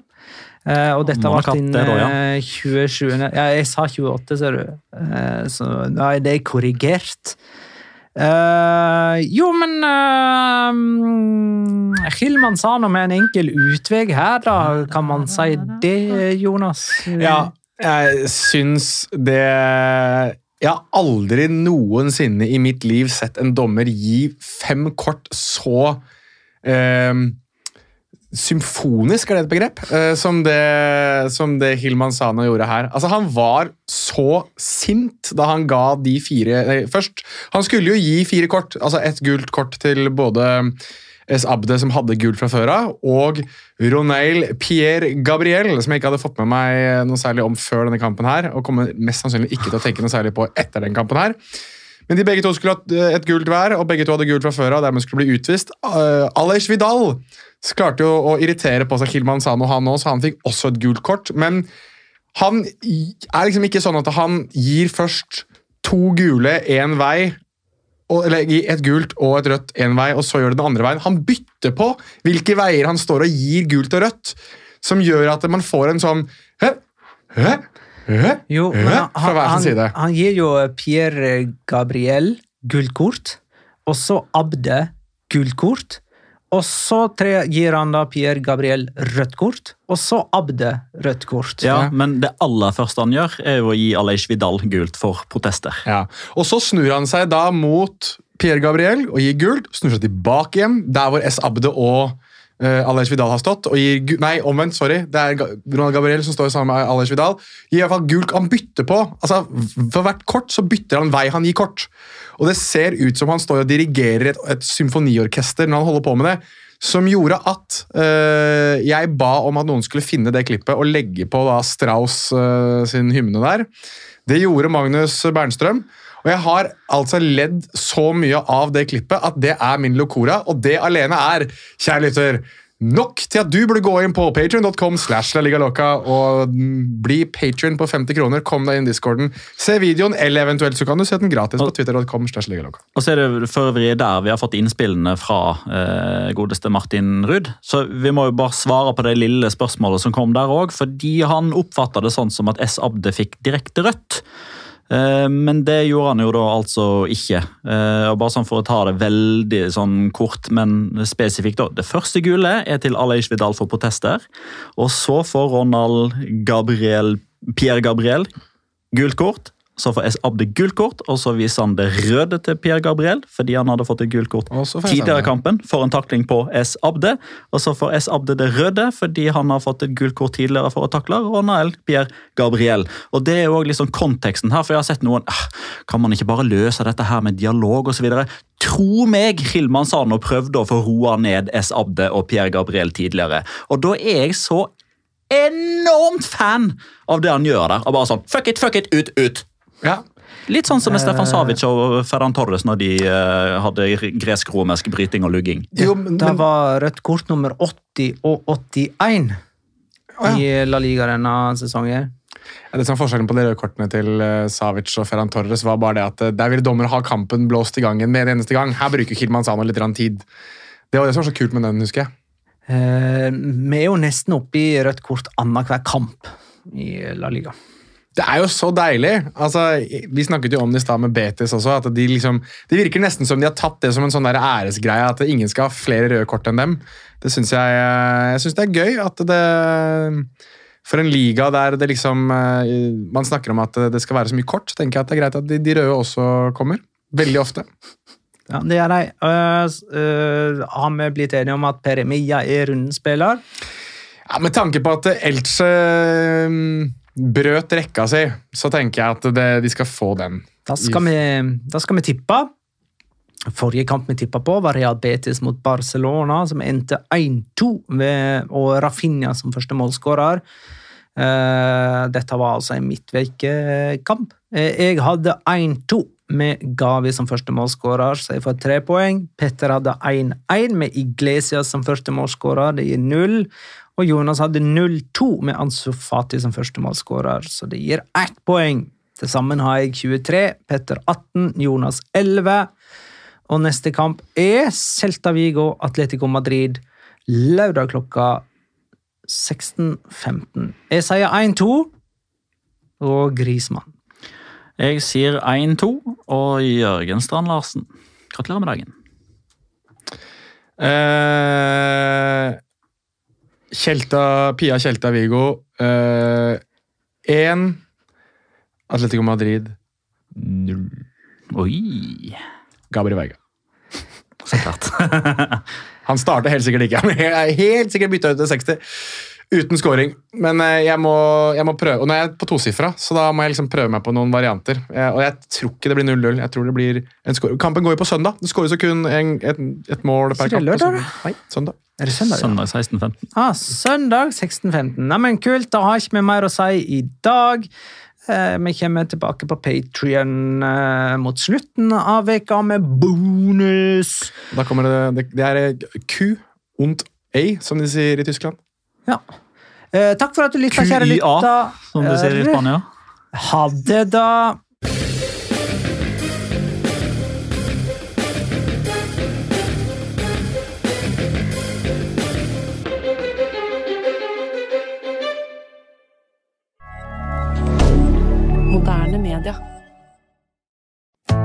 Speaker 1: Eh, og dette var
Speaker 4: sin
Speaker 1: din
Speaker 4: det da, ja.
Speaker 1: eh, 27. Ja, jeg sa 28, ser du. Eh, så det er korrigert. Uh, jo, men uh, Hilman sa noe med en enkel utvei her, da. Kan man si det, Jonas?
Speaker 3: Ja, jeg syns det Jeg har aldri noensinne i mitt liv sett en dommer gi fem kort så eh, Symfonisk, er det et begrep? Eh, som, det, som det Hilman Sana gjorde her. Altså, Han var så sint da han ga de fire nei, Først, han skulle jo gi fire kort. Altså et gult kort til både S. Abde, som hadde gull fra før av, og Roneil Pierre Gabriel, som jeg ikke hadde fått med meg noe særlig om før denne kampen her, og kommer mest sannsynlig ikke til å tenke noe særlig på etter den kampen her. Men de begge to skulle hatt eh, et gult hver, og begge to hadde gult fra før av, dermed skulle bli utvist. Uh, Alej Vidal klarte jo å irritere på seg Kilman Sano, han òg, så han fikk også et gult kort. Men han er liksom ikke sånn at han gir først to gule én vei, og, eller et gult og et rødt én vei, og så gjør det den andre veien. Han bytter på hvilke veier han står og gir gult og rødt, som gjør at man får en sånn hø, hø, hø,
Speaker 1: Jo, han,
Speaker 3: Fra hver sin
Speaker 1: han, han gir jo Pierre Gabriel gult kort, og så Abde gult kort. Og så tre, gir han da Pierre Gabriel rødt kort, og så Abde rødt kort.
Speaker 4: Ja, Men det aller første han gjør, er jo å gi Aleish Vidal gult for protester.
Speaker 3: Ja. Og så snur han seg da mot Pierre Gabriel og gir gult. Snur seg tilbake igjen, der hvor S. Abde og uh, Alej Vidal har stått. og gir, Nei, omvendt, sorry. Det er Ronald Gabriel som står sammen med Alej Vidal. Gir i hvert fall gult, Han bytter på. altså For hvert kort så bytter han vei han gir kort. Og det ser ut som han står og dirigerer et, et symfoniorkester når han holder på med det. Som gjorde at uh, jeg ba om at noen skulle finne det klippet og legge på da Strauss uh, sin hymne der. Det gjorde Magnus Bernstrøm. Og jeg har altså ledd så mye av det klippet at det er min locora, og det alene er, kjære lytter, nok til at du burde gå inn på patreon.com slash La og bli patron på 50 kroner. Kom deg inn i discorden, se videoen, eller eventuelt så kan du se den gratis på twitter.com slash La
Speaker 4: Og så er det for øvrig der vi har fått innspillene fra eh, godeste Martin Ruud. Så vi må jo bare svare på det lille spørsmålet som kom der òg, fordi han oppfatta det sånn som at S. Abde fikk direkte rødt. Eh, Men det gjorde han jo da altså ikke. Eh, Og bare sånn For å ta det veldig sånn kort, men spesifikt. da. Det første gule er til Aleix Vidal for protester. Og så får Ronald Gabriel, Pierre Gabriel gult kort. Så får. Abde gult kort, og så viser han det røde til Pierre Gabriel fordi han hadde fått et gult kort tidligere i kampen for en takling på S. Abde. Og så får S. Abde det røde fordi han har fått et gult kort tidligere for å takle Ronald Pierre Gabriel. Og Det er jo også liksom konteksten her, for jeg har sett noen ah, Kan man ikke bare løse dette her med dialog osv.? Tro meg, Hilman og prøvde å få roa ned S. Abde og Pierre Gabriel tidligere. Og da er jeg så enormt fan av det han gjør der. Og bare sånn Fuck it, fuck it, ut, ut.
Speaker 3: Ja.
Speaker 4: Litt sånn som med Stefan Savic og Ferran Torres når de eh, hadde gresk-romersk bryting og lugging.
Speaker 3: Jo, men,
Speaker 1: Det var rødt kort nummer 80 og 81 i La Liga denne sesongen.
Speaker 3: Ja, det som er Forskjellen på de røde kortene til eh, Savic og Ferran Torres var bare det at eh, der ville dommer ha kampen blåst i gangen med en eneste gang. Her bruker Kilmanzano litt tid. Det var det som var så kult med den, husker jeg.
Speaker 1: Eh, vi er jo nesten oppe i rødt kort annenhver kamp i La Liga.
Speaker 3: Det er jo så deilig. Altså, vi snakket jo om det i stad med Betis også. at de liksom, Det virker nesten som de har tatt det som en sånn der æresgreie, at ingen skal ha flere røde kort enn dem. Det synes Jeg eh, jeg syns det er gøy at det For en liga der det liksom eh, man snakker om at det skal være så mye kort, så tenker jeg at det er greit at de, de røde også kommer. Veldig ofte.
Speaker 1: Ja, det er de. Uh, eh, har vi blitt enige om at Peremia er rundspiller?
Speaker 3: Ja, Med tanke på at Elche mm, brøt rekka si, så tenker jeg at det, de skal få den.
Speaker 1: Da skal, vi, da skal vi tippe. Forrige kamp vi tippa på, var Real Betis mot Barcelona, som endte 1-2, og Rafinha som første målskårer. Eh, dette var altså en midtveikekamp. Eh, jeg hadde 1-2 med Gavi som første målskårer, så jeg får tre poeng. Petter hadde 1-1 med Iglesias som første målskårer, det gir null. Og Jonas hadde 0-2 med Ansu Fati som første målskårer, så det gir ett poeng. Til sammen har jeg 23, Petter 18, Jonas 11. Og neste kamp er Celta Vigo Atletico Madrid lørdag klokka 16.15. Jeg sier 1-2 og Grismann.
Speaker 4: Jeg sier 1-2 og Jørgen Strand Larsen. Gratulerer med dagen.
Speaker 3: Eh, Kjelta, Pia Kjelta Vigo. Én Atletico Madrid.
Speaker 4: Null. Oi.
Speaker 3: Gabriel Veiga.
Speaker 4: Så klart.
Speaker 3: Han starter helt sikkert ikke. Han er helt sikkert bytta ut til 60 uten scoring. Men eh, jeg må, jeg må prøve. Og nå er jeg på tosifra, så da må jeg liksom prøve meg på noen varianter. Eh, Og jeg tror ikke det blir 0-0. Jeg tror det blir en score. Kampen går jo på søndag. Det skåres jo kun en, et, et mål per
Speaker 1: er
Speaker 3: kamp.
Speaker 1: lørdag,
Speaker 3: søndag. Nei, søndag.
Speaker 1: Er det søndag?
Speaker 4: Søndag 16.15.
Speaker 1: Ah, søndag 16.15. Neimen, kult. Da har ikke vi mer å si i dag. Eh, vi kommer tilbake på Patrion eh, mot slutten av veka med bonus.
Speaker 3: Da kommer det, det, er Q und A, som de sier i Tyskland.
Speaker 1: Ja. Eh, takk for at du lytta, kjære lytter.
Speaker 4: Som du sier i Spania.
Speaker 1: Ha det, da.